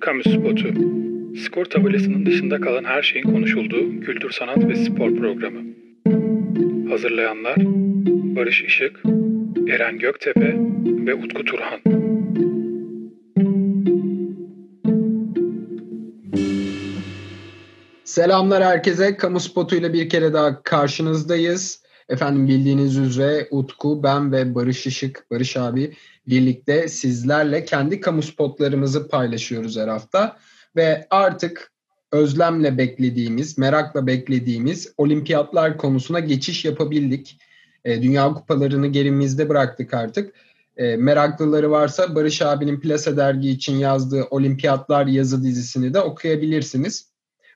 Kamu Spotu. Skor tabelasının dışında kalan her şeyin konuşulduğu kültür, sanat ve spor programı. Hazırlayanlar Barış Işık, Eren Göktepe ve Utku Turhan. Selamlar herkese. Kamu Spotu ile bir kere daha karşınızdayız. Efendim bildiğiniz üzere Utku, ben ve Barış Işık, Barış abi birlikte sizlerle kendi kamu spotlarımızı paylaşıyoruz her hafta. Ve artık özlemle beklediğimiz, merakla beklediğimiz olimpiyatlar konusuna geçiş yapabildik. E, Dünya kupalarını gerimizde bıraktık artık. E, meraklıları varsa Barış abinin Plase dergi için yazdığı Olimpiyatlar yazı dizisini de okuyabilirsiniz.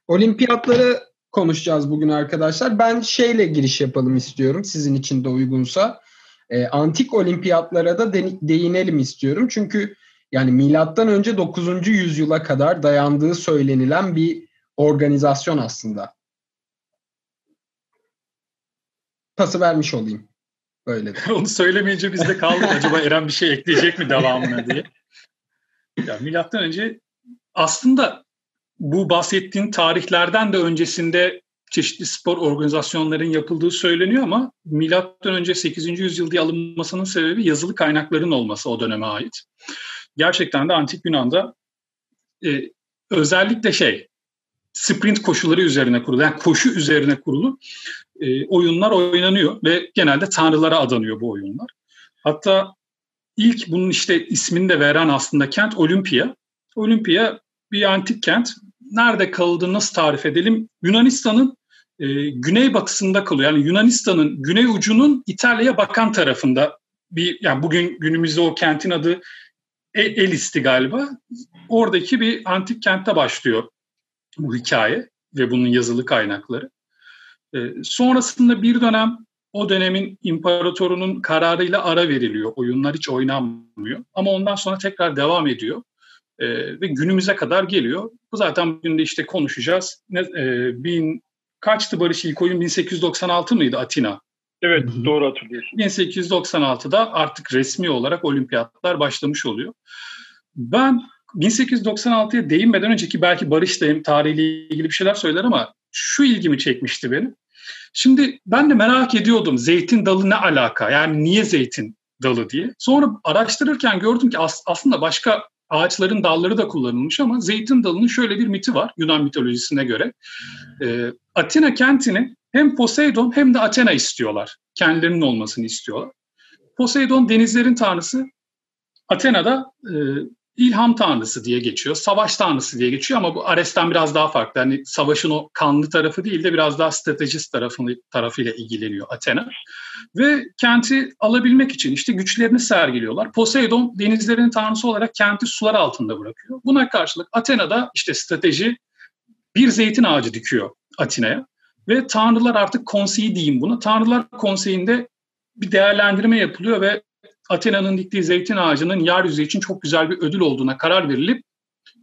Olimpiyatları konuşacağız bugün arkadaşlar. Ben şeyle giriş yapalım istiyorum sizin için de uygunsa. E, antik olimpiyatlara da de, değinelim istiyorum. Çünkü yani milattan önce 9. yüzyıla kadar dayandığı söylenilen bir organizasyon aslında. Pası vermiş olayım. Böyle de. Onu söylemeyince bizde kaldı. Acaba Eren bir şey ekleyecek mi devamına diye. Ya milattan önce aslında bu bahsettiğin tarihlerden de öncesinde çeşitli spor organizasyonların yapıldığı söyleniyor ama milattan önce 8. yüzyıl diye alınmasının sebebi yazılı kaynakların olması o döneme ait. Gerçekten de antik Yunan'da e, özellikle şey sprint koşuları üzerine kurulu, yani koşu üzerine kurulu e, oyunlar oynanıyor ve genelde tanrılara adanıyor bu oyunlar. Hatta ilk bunun işte ismini de veren aslında kent Olimpia. Olimpia bir antik kent. Nerede kaldığı nasıl tarif edelim? Yunanistan'ın e, güneybatısında kalıyor. Yani Yunanistan'ın güney ucunun İtalya'ya bakan tarafında bir yani bugün günümüzde o kentin adı e, Elis'ti galiba. Oradaki bir antik kentte başlıyor bu hikaye ve bunun yazılı kaynakları. E, sonrasında bir dönem o dönemin imparatorunun kararıyla ara veriliyor. Oyunlar hiç oynanmıyor. Ama ondan sonra tekrar devam ediyor. E, ve günümüze kadar geliyor. Bu zaten bugün de işte konuşacağız. Ne, e, bin, kaçtı Barış ilk oyun? 1896 mıydı Atina? Evet doğru hatırlıyorsun. 1896'da artık resmi olarak olimpiyatlar başlamış oluyor. Ben 1896'ya değinmeden önceki belki Barış da tarihiyle ilgili bir şeyler söyler ama şu ilgimi çekmişti benim. Şimdi ben de merak ediyordum zeytin dalı ne alaka? Yani niye zeytin dalı diye. Sonra araştırırken gördüm ki as- aslında başka ağaçların dalları da kullanılmış ama zeytin dalının şöyle bir miti var Yunan mitolojisine göre. Ee, Atina kentini hem Poseidon hem de Athena istiyorlar. Kendilerinin olmasını istiyorlar. Poseidon denizlerin tanrısı, Athena da e, ilham tanrısı diye geçiyor, savaş tanrısı diye geçiyor ama bu Ares'ten biraz daha farklı. Yani savaşın o kanlı tarafı değil de biraz daha stratejist tarafını, tarafıyla ilgileniyor Athena. Ve kenti alabilmek için işte güçlerini sergiliyorlar. Poseidon denizlerin tanrısı olarak kenti sular altında bırakıyor. Buna karşılık Athena da işte strateji bir zeytin ağacı dikiyor Atina'ya. Ve Tanrılar artık konseyi diyeyim bunu. Tanrılar konseyinde bir değerlendirme yapılıyor ve Athena'nın diktiği zeytin ağacının yeryüzü için çok güzel bir ödül olduğuna karar verilip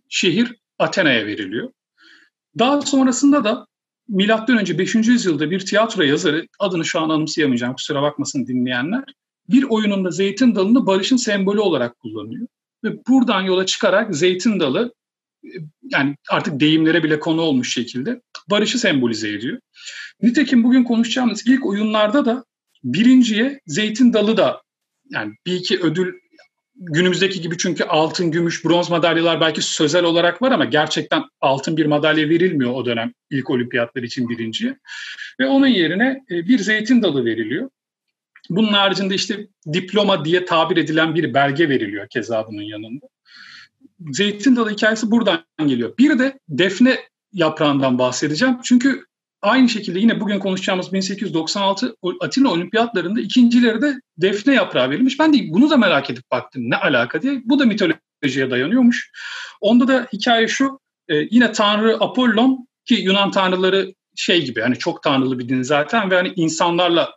şehir Athena'ya veriliyor. Daha sonrasında da milattan önce 5. yüzyılda bir tiyatro yazarı, adını şu an anımsayamayacağım kusura bakmasın dinleyenler, bir oyununda zeytin dalını barışın sembolü olarak kullanıyor. Ve buradan yola çıkarak zeytin dalı yani artık deyimlere bile konu olmuş şekilde barışı sembolize ediyor. Nitekim bugün konuşacağımız ilk oyunlarda da birinciye zeytin dalı da yani bir iki ödül günümüzdeki gibi çünkü altın, gümüş, bronz madalyalar belki sözel olarak var ama gerçekten altın bir madalya verilmiyor o dönem ilk olimpiyatlar için birinciye. Ve onun yerine e, bir zeytin dalı veriliyor. Bunun haricinde işte diploma diye tabir edilen bir belge veriliyor keza bunun yanında. Zeytin dalı hikayesi buradan geliyor. Bir de defne yaprağından bahsedeceğim. Çünkü aynı şekilde yine bugün konuşacağımız 1896 Atina Olimpiyatlarında ikincileri de defne yaprağı verilmiş. Ben de bunu da merak edip baktım ne alaka diye. Bu da mitolojiye dayanıyormuş. Onda da hikaye şu. E, yine Tanrı Apollon ki Yunan tanrıları şey gibi hani çok tanrılı bir din zaten ve hani insanlarla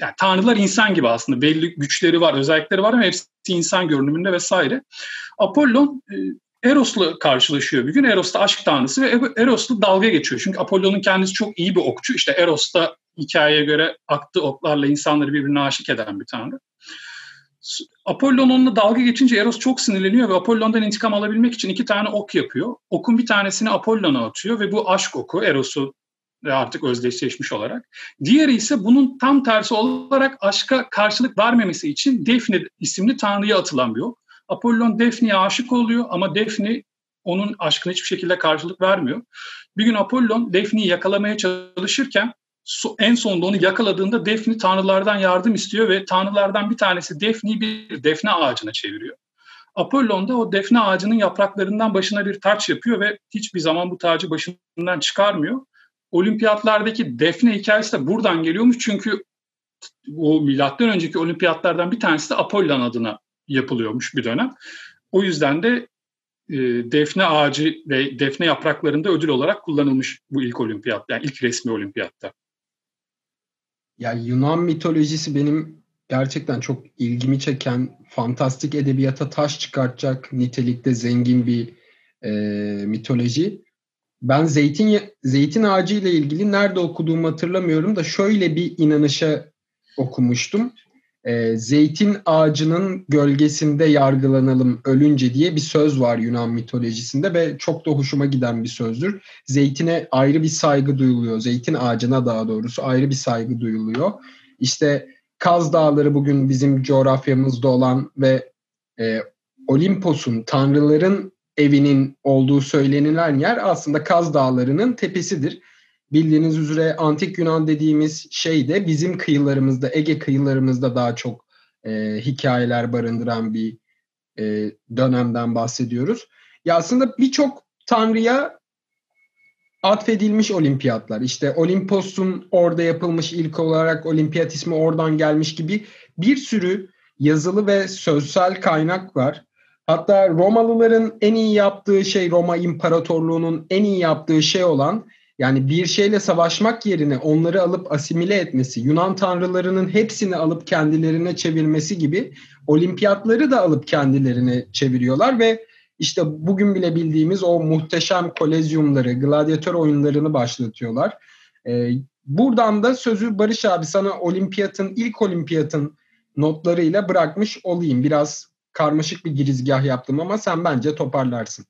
yani tanrılar insan gibi aslında belli güçleri var, özellikleri var ama hepsi insan görünümünde vesaire. Apollon e, Eros'la karşılaşıyor bir gün. Eros da aşk tanrısı ve Eros'la dalga geçiyor. Çünkü Apollon'un kendisi çok iyi bir okçu. İşte Eros da hikayeye göre aktığı oklarla insanları birbirine aşık eden bir tanrı. Apollon onunla dalga geçince Eros çok sinirleniyor ve Apollon'dan intikam alabilmek için iki tane ok yapıyor. Okun bir tanesini Apollon'a atıyor ve bu aşk oku Eros'u artık özdeşleşmiş olarak. Diğeri ise bunun tam tersi olarak aşka karşılık vermemesi için Defne isimli tanrıya atılan bir ok. Apollon Defne'ye aşık oluyor ama Defne onun aşkına hiçbir şekilde karşılık vermiyor. Bir gün Apollon Defne'yi yakalamaya çalışırken en sonunda onu yakaladığında Defne tanrılardan yardım istiyor ve tanrılardan bir tanesi Defne'yi bir defne ağacına çeviriyor. Apollon da o defne ağacının yapraklarından başına bir taç yapıyor ve hiçbir zaman bu tacı başından çıkarmıyor. Olimpiyatlardaki defne hikayesi de buradan geliyormuş çünkü o milattan önceki olimpiyatlardan bir tanesi de Apollon adına yapılıyormuş bir dönem. O yüzden de e, defne ağacı ve defne yapraklarında ödül olarak kullanılmış bu ilk olimpiyat, yani ilk resmi olimpiyatta. Ya Yunan mitolojisi benim gerçekten çok ilgimi çeken, fantastik edebiyata taş çıkartacak nitelikte zengin bir e, mitoloji. Ben zeytin zeytin ağacı ile ilgili nerede okuduğumu hatırlamıyorum da şöyle bir inanışa okumuştum e, zeytin ağacının gölgesinde yargılanalım ölünce diye bir söz var Yunan mitolojisinde ve çok da hoşuma giden bir sözdür. Zeytine ayrı bir saygı duyuluyor. Zeytin ağacına daha doğrusu ayrı bir saygı duyuluyor. İşte Kaz Dağları bugün bizim coğrafyamızda olan ve e, Olimpos'un, tanrıların evinin olduğu söylenilen yer aslında Kaz Dağları'nın tepesidir bildiğiniz üzere antik Yunan dediğimiz şey de bizim kıyılarımızda, Ege kıyılarımızda daha çok e, hikayeler barındıran bir e, dönemden bahsediyoruz. Ya aslında birçok tanrıya atfedilmiş olimpiyatlar. İşte Olimpos'un orada yapılmış ilk olarak olimpiyat ismi oradan gelmiş gibi bir sürü yazılı ve sözsel kaynak var. Hatta Romalıların en iyi yaptığı şey Roma İmparatorluğu'nun en iyi yaptığı şey olan yani bir şeyle savaşmak yerine onları alıp asimile etmesi, Yunan tanrılarının hepsini alıp kendilerine çevirmesi gibi olimpiyatları da alıp kendilerine çeviriyorlar ve işte bugün bile bildiğimiz o muhteşem kolezyumları, gladyatör oyunlarını başlatıyorlar. Ee, buradan da sözü Barış abi sana olimpiyatın, ilk olimpiyatın notlarıyla bırakmış olayım. Biraz karmaşık bir girizgah yaptım ama sen bence toparlarsın.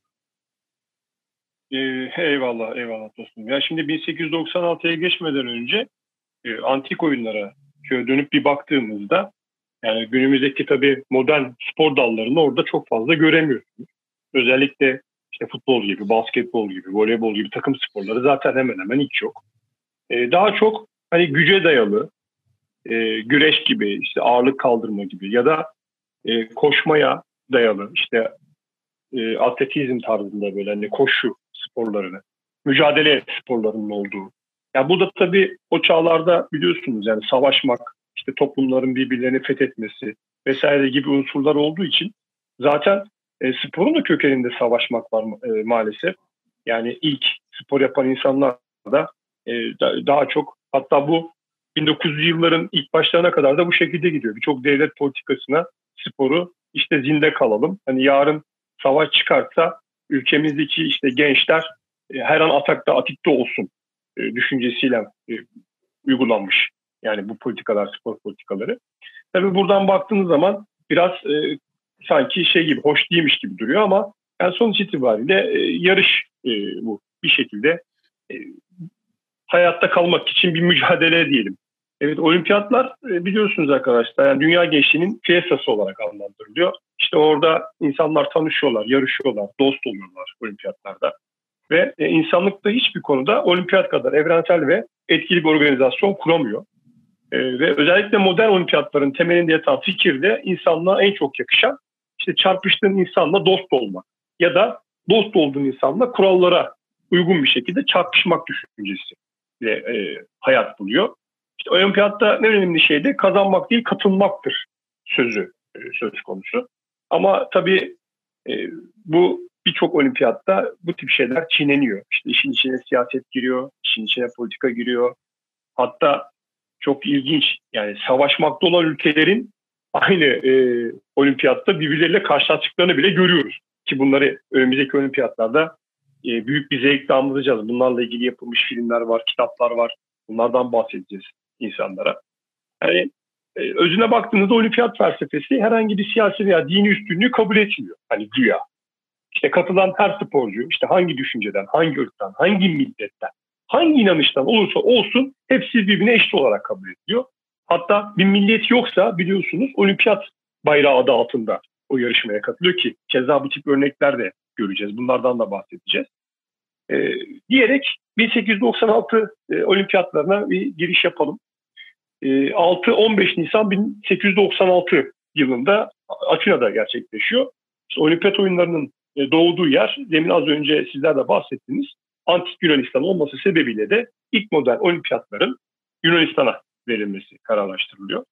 Ee, eyvallah, eyvallah dostum. Ya şimdi 1896'ya geçmeden önce e, antik oyunlara şöyle dönüp bir baktığımızda yani günümüzdeki tabii modern spor dallarını orada çok fazla göremiyorsunuz. Özellikle işte futbol gibi, basketbol gibi, voleybol gibi takım sporları zaten hemen hemen hiç yok. Ee, daha çok hani güce dayalı, e, güreş gibi, işte ağırlık kaldırma gibi ya da e, koşmaya dayalı, işte e, atletizm tarzında böyle hani koşu sporlarını, mücadele sporlarının olduğu. Yani bu da tabii o çağlarda biliyorsunuz yani savaşmak, işte toplumların birbirlerini fethetmesi vesaire gibi unsurlar olduğu için zaten e, sporun da kökeninde savaşmak var e, maalesef. Yani ilk spor yapan insanlar da e, da, daha çok hatta bu 1900'lü yılların ilk başlarına kadar da bu şekilde gidiyor. Birçok devlet politikasına sporu işte zinde kalalım. Hani yarın savaş çıkarsa ülkemizdeki işte gençler e, her an atakta, atikte olsun e, düşüncesiyle e, uygulanmış. Yani bu politikalar, spor politikaları. Tabii buradan baktığınız zaman biraz sanki şey gibi, hoş değilmiş gibi duruyor ama yani sonuç itibariyle yarış bu. Bir şekilde hayatta kalmak için bir mücadele diyelim. Evet olimpiyatlar e, biliyorsunuz arkadaşlar yani dünya gençliğinin piyasası olarak adlandırılıyor. İşte orada insanlar tanışıyorlar, yarışıyorlar, dost oluyorlar olimpiyatlarda. Ve e, insanlık da hiçbir konuda olimpiyat kadar evrensel ve etkili bir organizasyon kuramıyor. E, ve özellikle modern olimpiyatların temelinde yatan fikir de insanlığa en çok yakışan işte çarpıştığın insanla dost olmak ya da dost olduğun insanla kurallara uygun bir şekilde çarpışmak düşüncesi ve e, hayat buluyor. İşte olimpiyatta en önemli şey de kazanmak değil katılmaktır sözü e, söz konusu. Ama tabii e, bu birçok olimpiyatta bu tip şeyler çiğneniyor. İşte işin içine siyaset giriyor, işin içine politika giriyor. Hatta çok ilginç yani savaşmakta olan ülkelerin aynı e, olimpiyatta birbirleriyle karşılaştıklarını bile görüyoruz. Ki bunları önümüzdeki olimpiyatlarda e, büyük bir zevkle anlatacağız. Bunlarla ilgili yapılmış filmler var, kitaplar var. Bunlardan bahsedeceğiz insanlara. Yani e, özüne baktığınızda olimpiyat felsefesi herhangi bir siyasi veya dini üstünlüğü kabul etmiyor. Hani güya. İşte katılan her sporcu işte hangi düşünceden, hangi ırktan, hangi milletten, hangi inanıştan olursa olsun hepsi birbirine eşit olarak kabul ediliyor. Hatta bir millet yoksa biliyorsunuz olimpiyat bayrağı adı altında o yarışmaya katılıyor ki keza bu tip örnekler de göreceğiz. Bunlardan da bahsedeceğiz. E, diyerek 1896 e, olimpiyatlarına bir giriş yapalım. E, 6-15 Nisan 1896 yılında Atina'da gerçekleşiyor. Olimpiyat oyunlarının e, doğduğu yer, demin az önce sizler de bahsettiniz, Antik Yunanistan olması sebebiyle de ilk modern olimpiyatların Yunanistan'a verilmesi kararlaştırılıyor.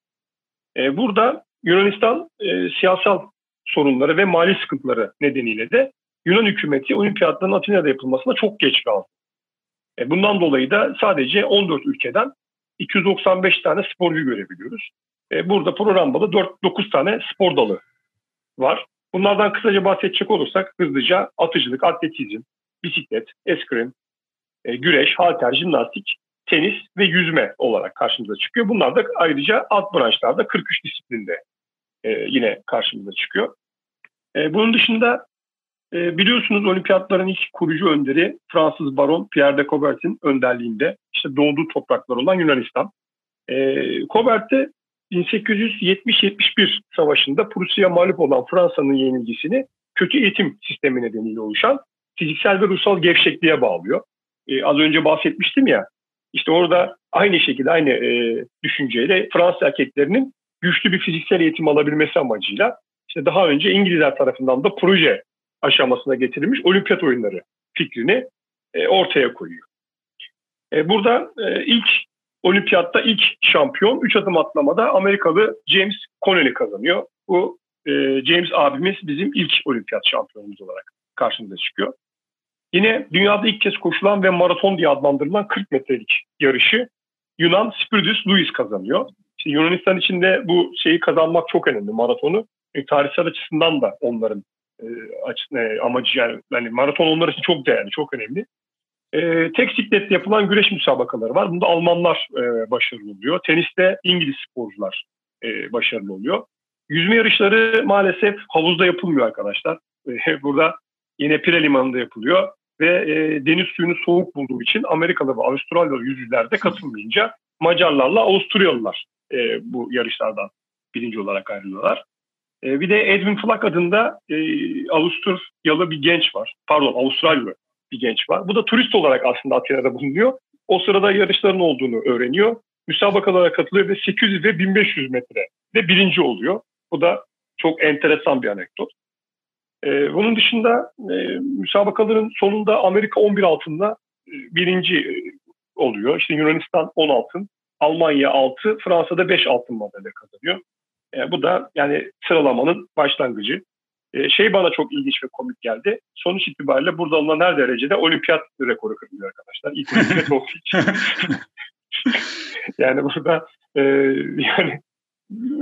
E, burada Yunanistan e, siyasal sorunları ve mali sıkıntıları nedeniyle de Yunan hükümeti olimpiyatların Atina'da yapılmasına çok geç kaldı. Bundan dolayı da sadece 14 ülkeden 295 tane sporcu görebiliyoruz. E, burada programda da 4-9 tane spor dalı var. Bunlardan kısaca bahsedecek olursak hızlıca atıcılık, atletizm, bisiklet, eskrim, e, güreş, halter, jimnastik, tenis ve yüzme olarak karşımıza çıkıyor. Bunlar da ayrıca alt branşlarda 43 disiplinde e, yine karşımıza çıkıyor. E, bunun dışında e, biliyorsunuz olimpiyatların ilk kurucu önderi Fransız baron Pierre de Coubertin önderliğinde işte doğduğu topraklar olan Yunanistan. E, Coubert de 1870-71 savaşında Prusya'ya mağlup olan Fransa'nın yenilgisini kötü eğitim sistemi nedeniyle oluşan fiziksel ve ruhsal gevşekliğe bağlıyor. E, az önce bahsetmiştim ya, işte orada aynı şekilde aynı e, düşünceyle Fransız erkeklerinin güçlü bir fiziksel eğitim alabilmesi amacıyla işte daha önce İngilizler tarafından da proje aşamasına getirilmiş olimpiyat oyunları fikrini e, ortaya koyuyor. E, burada e, ilk olimpiyatta ilk şampiyon 3 adım atlamada Amerikalı James Connolly kazanıyor. Bu e, James abimiz bizim ilk olimpiyat şampiyonumuz olarak karşımıza çıkıyor. Yine dünyada ilk kez koşulan ve maraton diye adlandırılan 40 metrelik yarışı Yunan Spiridus Louis kazanıyor. İşte Yunanistan için de bu şeyi kazanmak çok önemli maratonu. E, tarihsel açısından da onların e, e, amacı yani, yani maraton onlar için çok değerli, çok önemli. E, tek siklette yapılan güreş müsabakaları var. Bunda Almanlar e, başarılı oluyor. Teniste İngiliz sporcular e, başarılı oluyor. Yüzme yarışları maalesef havuzda yapılmıyor arkadaşlar. E, burada yine Pire Limanı'nda yapılıyor ve e, deniz suyunu soğuk bulduğu için Amerikalı ve Avustralyalı yüzücüler de katılmayınca Macarlarla Avusturyalılar e, bu yarışlardan birinci olarak ayrılıyorlar. E, bir de Edwin Flack adında e, Avusturyalı bir genç var. Pardon Avustralyalı bir genç var. Bu da turist olarak aslında Atina'da bulunuyor. O sırada yarışların olduğunu öğreniyor. Müsabakalara katılıyor ve 800 ve 1500 metre de birinci oluyor. Bu da çok enteresan bir anekdot. Ee, bunun dışında e, müsabakaların sonunda Amerika 11 altında e, birinci e, oluyor. İşte Yunanistan 10 altın, Almanya 6, Fransa'da 5 altın madalya kazanıyor. E, bu da yani sıralamanın başlangıcı. E, şey bana çok ilginç ve komik geldi. Sonuç itibariyle burada alınan her derecede olimpiyat rekoru kırılıyor arkadaşlar. İlk olimpiyat olduğu için. yani burada e, yani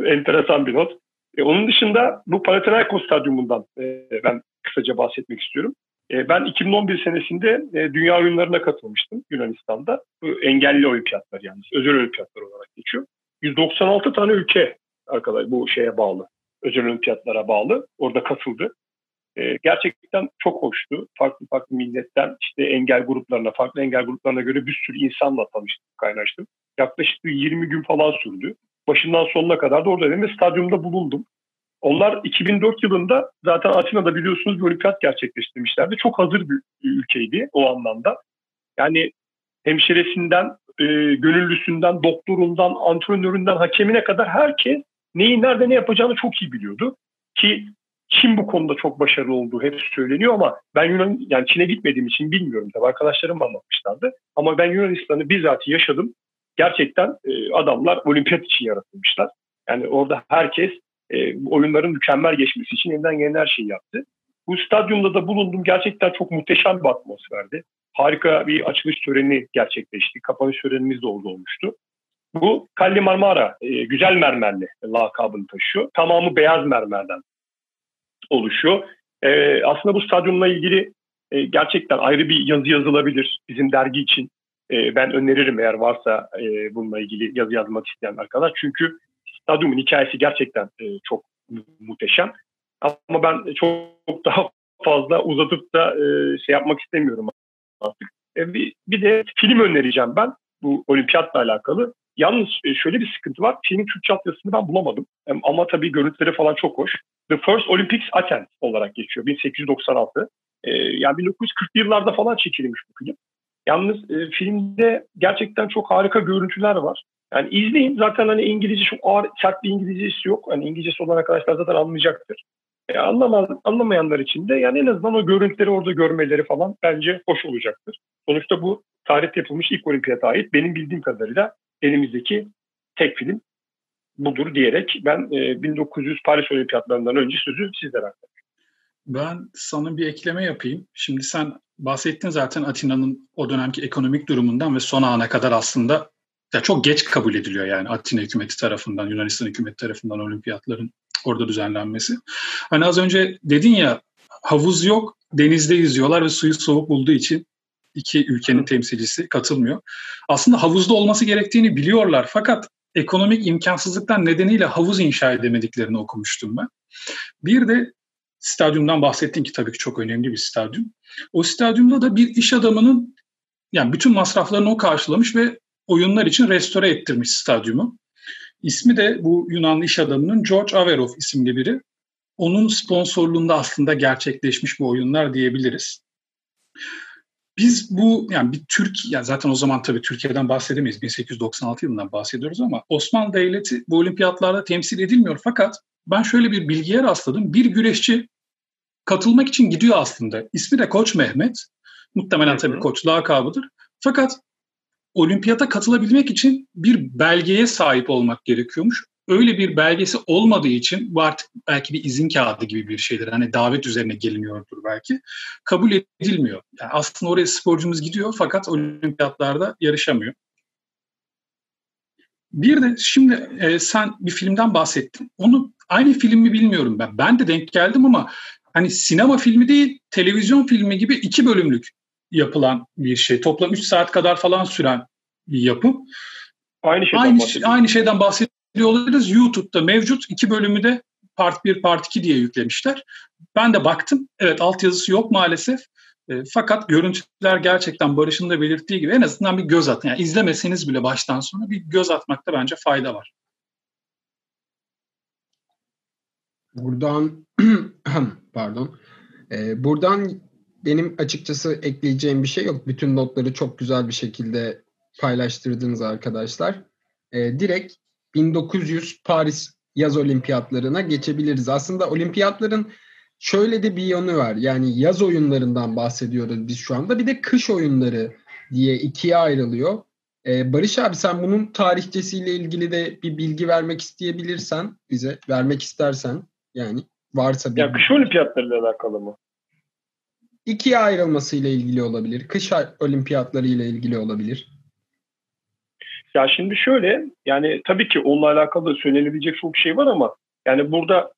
enteresan bir not. E, onun dışında bu Panathinaikos Stadyumundan e, ben kısaca bahsetmek istiyorum. E, ben 2011 senesinde e, dünya oyunlarına katılmıştım Yunanistan'da. Bu engelli olimpiyatlar yalnız, özel olimpiyatlar olarak geçiyor. 196 tane ülke arkadaşlar bu şeye bağlı, özel olimpiyatlara bağlı. Orada katıldı. E, gerçekten çok hoştu. Farklı farklı milletten işte engel gruplarına, farklı engel gruplarına göre bir sürü insanla tanıştım, kaynaştım. Yaklaşık 20 gün falan sürdü. Başından sonuna kadar da oradaydım ve stadyumda bulundum. Onlar 2004 yılında zaten Atina'da biliyorsunuz bir olimpiyat gerçekleştirmişlerdi. Çok hazır bir ülkeydi o anlamda. Yani hemşiresinden, e, gönüllüsünden, doktorundan, antrenöründen, hakemine kadar herkes neyi nerede ne yapacağını çok iyi biliyordu. Ki Çin bu konuda çok başarılı olduğu hep söyleniyor ama ben Yunan yani Çin'e gitmediğim için bilmiyorum tabii arkadaşlarım anlatmışlardı. Ama ben Yunanistan'ı bizzat yaşadım. Gerçekten e, adamlar olimpiyat için yaratılmışlar. Yani orada herkes e, oyunların mükemmel geçmesi için elinden gelen her şeyi yaptı. Bu stadyumda da bulundum. Gerçekten çok muhteşem bir atmosferdi. Harika bir açılış töreni gerçekleşti. Kapanış törenimiz de orada olmuştu. Bu Kalli Marmara e, güzel mermerli lakabını taşıyor. Tamamı beyaz mermerden oluşuyor. E, aslında bu stadyumla ilgili e, gerçekten ayrı bir yazı yazılabilir bizim dergi için. E, ben öneririm eğer varsa e, bununla ilgili yazı yazmak isteyen arkadaş. Çünkü stadyumun hikayesi gerçekten e, çok muhteşem. Ama ben çok daha fazla uzatıp da e, şey yapmak istemiyorum artık. E, bir, bir de film önereceğim ben bu olimpiyatla alakalı. Yalnız e, şöyle bir sıkıntı var. Filmin Türkçe altyazısını ben bulamadım. Ama tabii görüntüleri falan çok hoş. The First Olympics Athens olarak geçiyor. 1896. E, yani 1940'lı yıllarda falan çekilmiş bu film. Yalnız e, filmde gerçekten çok harika görüntüler var. Yani izleyin. Zaten hani İngilizce çok ağır, sert bir İngilizcesi yok. Hani İngilizcesi olan arkadaşlar zaten anlayacaktır. E, anlamaz, anlamayanlar için de yani en azından o görüntüleri orada görmeleri falan bence hoş olacaktır. Sonuçta bu tarihte yapılmış ilk olimpiyata ait benim bildiğim kadarıyla elimizdeki tek film budur diyerek ben e, 1900 Paris Olimpiyatlarından önce sözü sizlere aktarıyorum. Ben sana bir ekleme yapayım. Şimdi sen bahsettin zaten Atina'nın o dönemki ekonomik durumundan ve son ana kadar aslında ya çok geç kabul ediliyor yani Atina hükümeti tarafından, Yunanistan hükümeti tarafından olimpiyatların orada düzenlenmesi. Hani az önce dedin ya havuz yok, denizde yüzüyorlar ve suyu soğuk bulduğu için iki ülkenin temsilcisi katılmıyor. Aslında havuzda olması gerektiğini biliyorlar fakat ekonomik imkansızlıktan nedeniyle havuz inşa edemediklerini okumuştum ben. Bir de stadyumdan bahsettin ki tabii ki çok önemli bir stadyum. O stadyumda da bir iş adamının yani bütün masraflarını o karşılamış ve oyunlar için restore ettirmiş stadyumu. İsmi de bu Yunanlı iş adamının George Averov isimli biri. Onun sponsorluğunda aslında gerçekleşmiş bu oyunlar diyebiliriz. Biz bu yani bir Türk yani zaten o zaman tabii Türkiye'den bahsedemeyiz. 1896 yılından bahsediyoruz ama Osmanlı Devleti bu olimpiyatlarda temsil edilmiyor. Fakat ben şöyle bir bilgiye rastladım. Bir güreşçi katılmak için gidiyor aslında. İsmi de Koç Mehmet. Muhtemelen tabii Koç lakabıdır. Fakat olimpiyata katılabilmek için bir belgeye sahip olmak gerekiyormuş. Öyle bir belgesi olmadığı için bu artık belki bir izin kağıdı gibi bir şeydir. Hani davet üzerine geliniyordur belki. Kabul edilmiyor. Yani aslında oraya sporcumuz gidiyor fakat olimpiyatlarda yarışamıyor. Bir de şimdi e, sen bir filmden bahsettin. Onu aynı filmi bilmiyorum ben. Ben de denk geldim ama hani sinema filmi değil, televizyon filmi gibi iki bölümlük yapılan bir şey. Toplam 3 saat kadar falan süren bir yapım. Aynı şeyden aynı, aynı şeyden bahsediyor olabiliriz. YouTube'da mevcut. iki bölümü de Part 1, Part 2 diye yüklemişler. Ben de baktım. Evet altyazısı yok maalesef. E, fakat görüntüler gerçekten Barış'ın da belirttiği gibi en azından bir göz atın. Yani izlemeseniz bile baştan sona bir göz atmakta bence fayda var. Buradan pardon. Ee, buradan benim açıkçası ekleyeceğim bir şey yok. Bütün notları çok güzel bir şekilde paylaştırdınız arkadaşlar. Ee, direkt 1900 Paris yaz olimpiyatlarına geçebiliriz. Aslında olimpiyatların şöyle de bir yanı var. Yani yaz oyunlarından bahsediyoruz biz şu anda. Bir de kış oyunları diye ikiye ayrılıyor. Ee, Barış abi sen bunun tarihçesiyle ilgili de bir bilgi vermek isteyebilirsen bize, vermek istersen yani varsa bir... Ya kış olimpiyatlarıyla alakalı mı? ikiye ayrılmasıyla ilgili olabilir. Kış olimpiyatları ile ilgili olabilir. Ya şimdi şöyle yani tabii ki onunla alakalı söylenebilecek çok şey var ama yani burada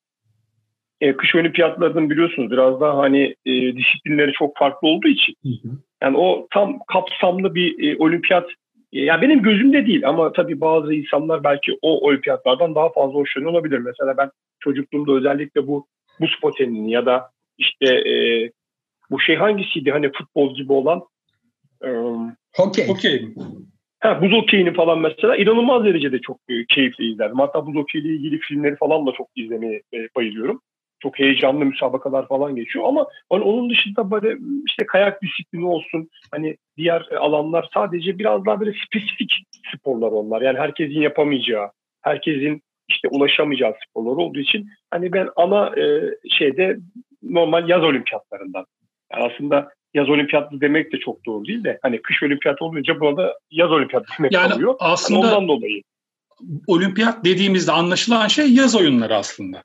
e, kış olimpiyatlarının biliyorsunuz biraz daha hani e, disiplinleri çok farklı olduğu için hı hı. yani o tam kapsamlı bir e, olimpiyat e, yani benim gözümde değil ama tabii bazı insanlar belki o olimpiyatlardan daha fazla hoşlanıyor olabilir. Mesela ben çocukluğumda özellikle bu buz patenini ya da işte e, bu şey hangisiydi hani futbol gibi olan? Um, Hokey. Hokey. Ha, buz okeyini falan mesela inanılmaz derecede çok e, keyifli izledim. Hatta buz okeyiyle ilgili filmleri falan da çok izlemeye e, bayılıyorum. Çok heyecanlı müsabakalar falan geçiyor ama hani onun dışında böyle işte kayak disiplini olsun hani diğer alanlar sadece biraz daha böyle spesifik sporlar onlar. Yani herkesin yapamayacağı, herkesin işte ulaşamayacağı sporlar olduğu için hani ben ana e, şeyde normal yaz olimpiyatlarından yani aslında yaz olimpiyatı demek de çok doğru değil de hani kış olimpiyatı olunca buna da yaz olimpiyatı demek yani oluyor. Aslında yani ondan dolayı. Olimpiyat dediğimizde anlaşılan şey yaz oyunları aslında.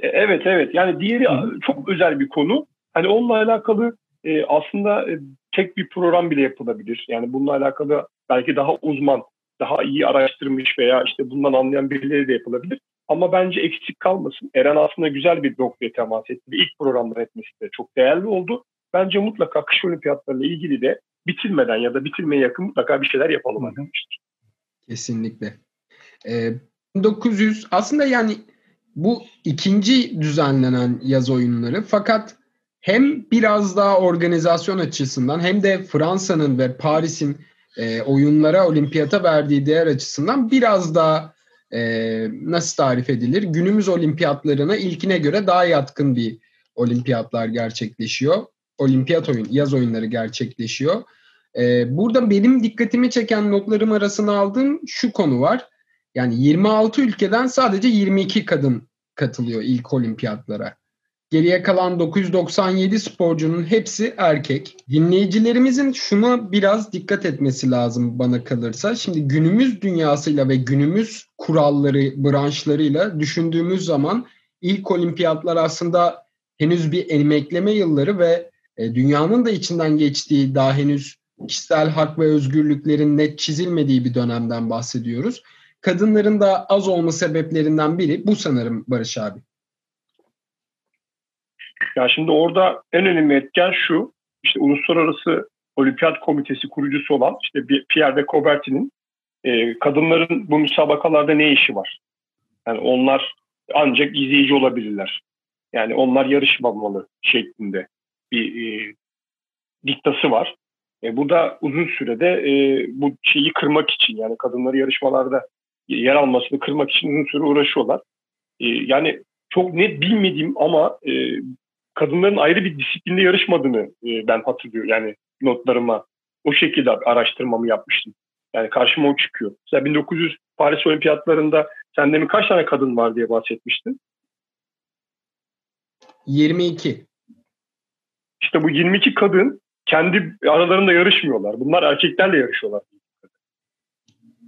E, evet evet yani diğeri Hı. çok özel bir konu. Hani onunla alakalı e, aslında e, tek bir program bile yapılabilir. Yani bununla alakalı belki daha uzman, daha iyi araştırmış veya işte bundan anlayan birileri de yapılabilir. Ama bence eksik kalmasın. Eren aslında güzel bir noktaya temas etti. İlk programda etmesi de çok değerli oldu. Bence mutlaka kış olimpiyatlarıyla ilgili de bitirmeden ya da bitirmeye yakın mutlaka bir şeyler yapalım arkadaşlar. Kesinlikle. Ee, 1900 aslında yani bu ikinci düzenlenen yaz oyunları fakat hem biraz daha organizasyon açısından hem de Fransa'nın ve Paris'in e, oyunlara, olimpiyata verdiği değer açısından biraz daha e, nasıl tarif edilir? Günümüz olimpiyatlarına ilkine göre daha yatkın bir olimpiyatlar gerçekleşiyor. Olimpiyat oyun, yaz oyunları gerçekleşiyor. E, burada benim dikkatimi çeken notlarım arasına aldığım şu konu var. Yani 26 ülkeden sadece 22 kadın katılıyor ilk olimpiyatlara. Geriye kalan 997 sporcunun hepsi erkek. Dinleyicilerimizin şuna biraz dikkat etmesi lazım bana kalırsa. Şimdi günümüz dünyasıyla ve günümüz kuralları, branşlarıyla düşündüğümüz zaman ilk olimpiyatlar aslında henüz bir emekleme yılları ve e, dünyanın da içinden geçtiği daha henüz kişisel hak ve özgürlüklerin net çizilmediği bir dönemden bahsediyoruz. Kadınların da az olma sebeplerinden biri bu sanırım Barış abi. Ya şimdi orada en önemli etken şu, işte Uluslararası Olimpiyat Komitesi kurucusu olan işte Pierre de Coubertin'in e, kadınların bu müsabakalarda ne işi var? Yani onlar ancak izleyici olabilirler. Yani onlar yarışmamalı şeklinde bir e, diktası var. E, bu da uzun sürede e, bu şeyi kırmak için yani kadınları yarışmalarda yer almasını kırmak için uzun süre uğraşıyorlar. E, yani çok net bilmediğim ama e, kadınların ayrı bir disiplinde yarışmadığını e, ben hatırlıyorum. Yani notlarıma o şekilde araştırmamı yapmıştım. Yani karşıma o çıkıyor. Mesela 1900 Paris Olimpiyatlarında sen demin kaç tane kadın var diye bahsetmiştin? 22. İşte bu 22 kadın kendi aralarında yarışmıyorlar. Bunlar erkeklerle yarışıyorlar.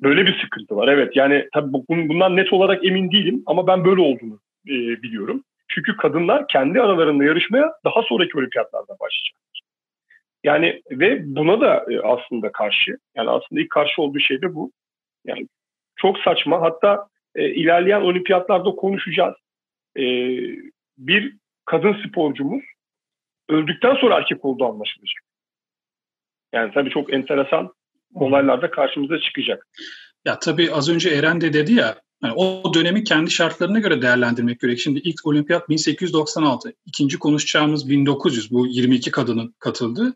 Böyle bir sıkıntı var. Evet yani tabii bundan net olarak emin değilim ama ben böyle olduğunu e, biliyorum. Çünkü kadınlar kendi aralarında yarışmaya daha sonraki olimpiyatlarda başlayacaklar. Yani ve buna da e, aslında karşı. Yani aslında ilk karşı olduğu şey de bu. Yani çok saçma. Hatta e, ilerleyen olimpiyatlarda konuşacağız. E, bir kadın sporcumuz öldükten sonra erkek olduğu anlaşılacak. Yani tabii çok enteresan olaylar da karşımıza çıkacak. Ya tabii az önce Eren de dedi ya yani o dönemi kendi şartlarına göre değerlendirmek gerek. Şimdi ilk olimpiyat 1896, ikinci konuşacağımız 1900 bu 22 kadının katıldığı.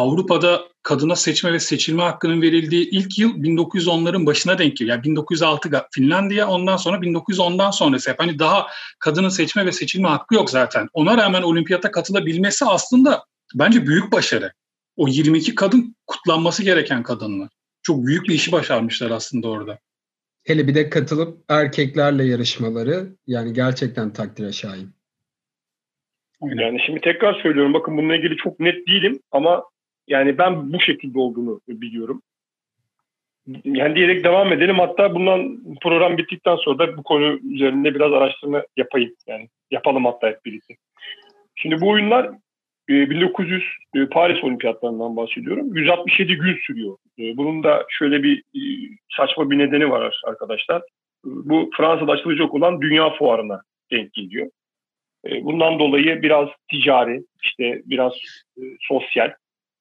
Avrupa'da kadına seçme ve seçilme hakkının verildiği ilk yıl 1910'ların başına denk geliyor. Yani 1906 Finlandiya ondan sonra 1910'dan sonrası hep hani daha kadının seçme ve seçilme hakkı yok zaten. Ona rağmen olimpiyata katılabilmesi aslında bence büyük başarı. O 22 kadın kutlanması gereken kadınlar. Çok büyük bir işi başarmışlar aslında orada. Hele bir de katılıp erkeklerle yarışmaları yani gerçekten takdire şayan. Yani şimdi tekrar söylüyorum bakın bununla ilgili çok net değilim ama yani ben bu şekilde olduğunu biliyorum. Yani diyerek devam edelim. Hatta bundan program bittikten sonra da bu konu üzerinde biraz araştırma yapayım. Yani yapalım hatta hep birlikte. Şimdi bu oyunlar 1900 ee, e, Paris Olimpiyatlarından bahsediyorum. 167 gün sürüyor. Ee, bunun da şöyle bir e, saçma bir nedeni var arkadaşlar. Bu Fransa'da açılacak olan Dünya Fuarı'na denk geliyor. Bundan dolayı biraz ticari, işte biraz e, sosyal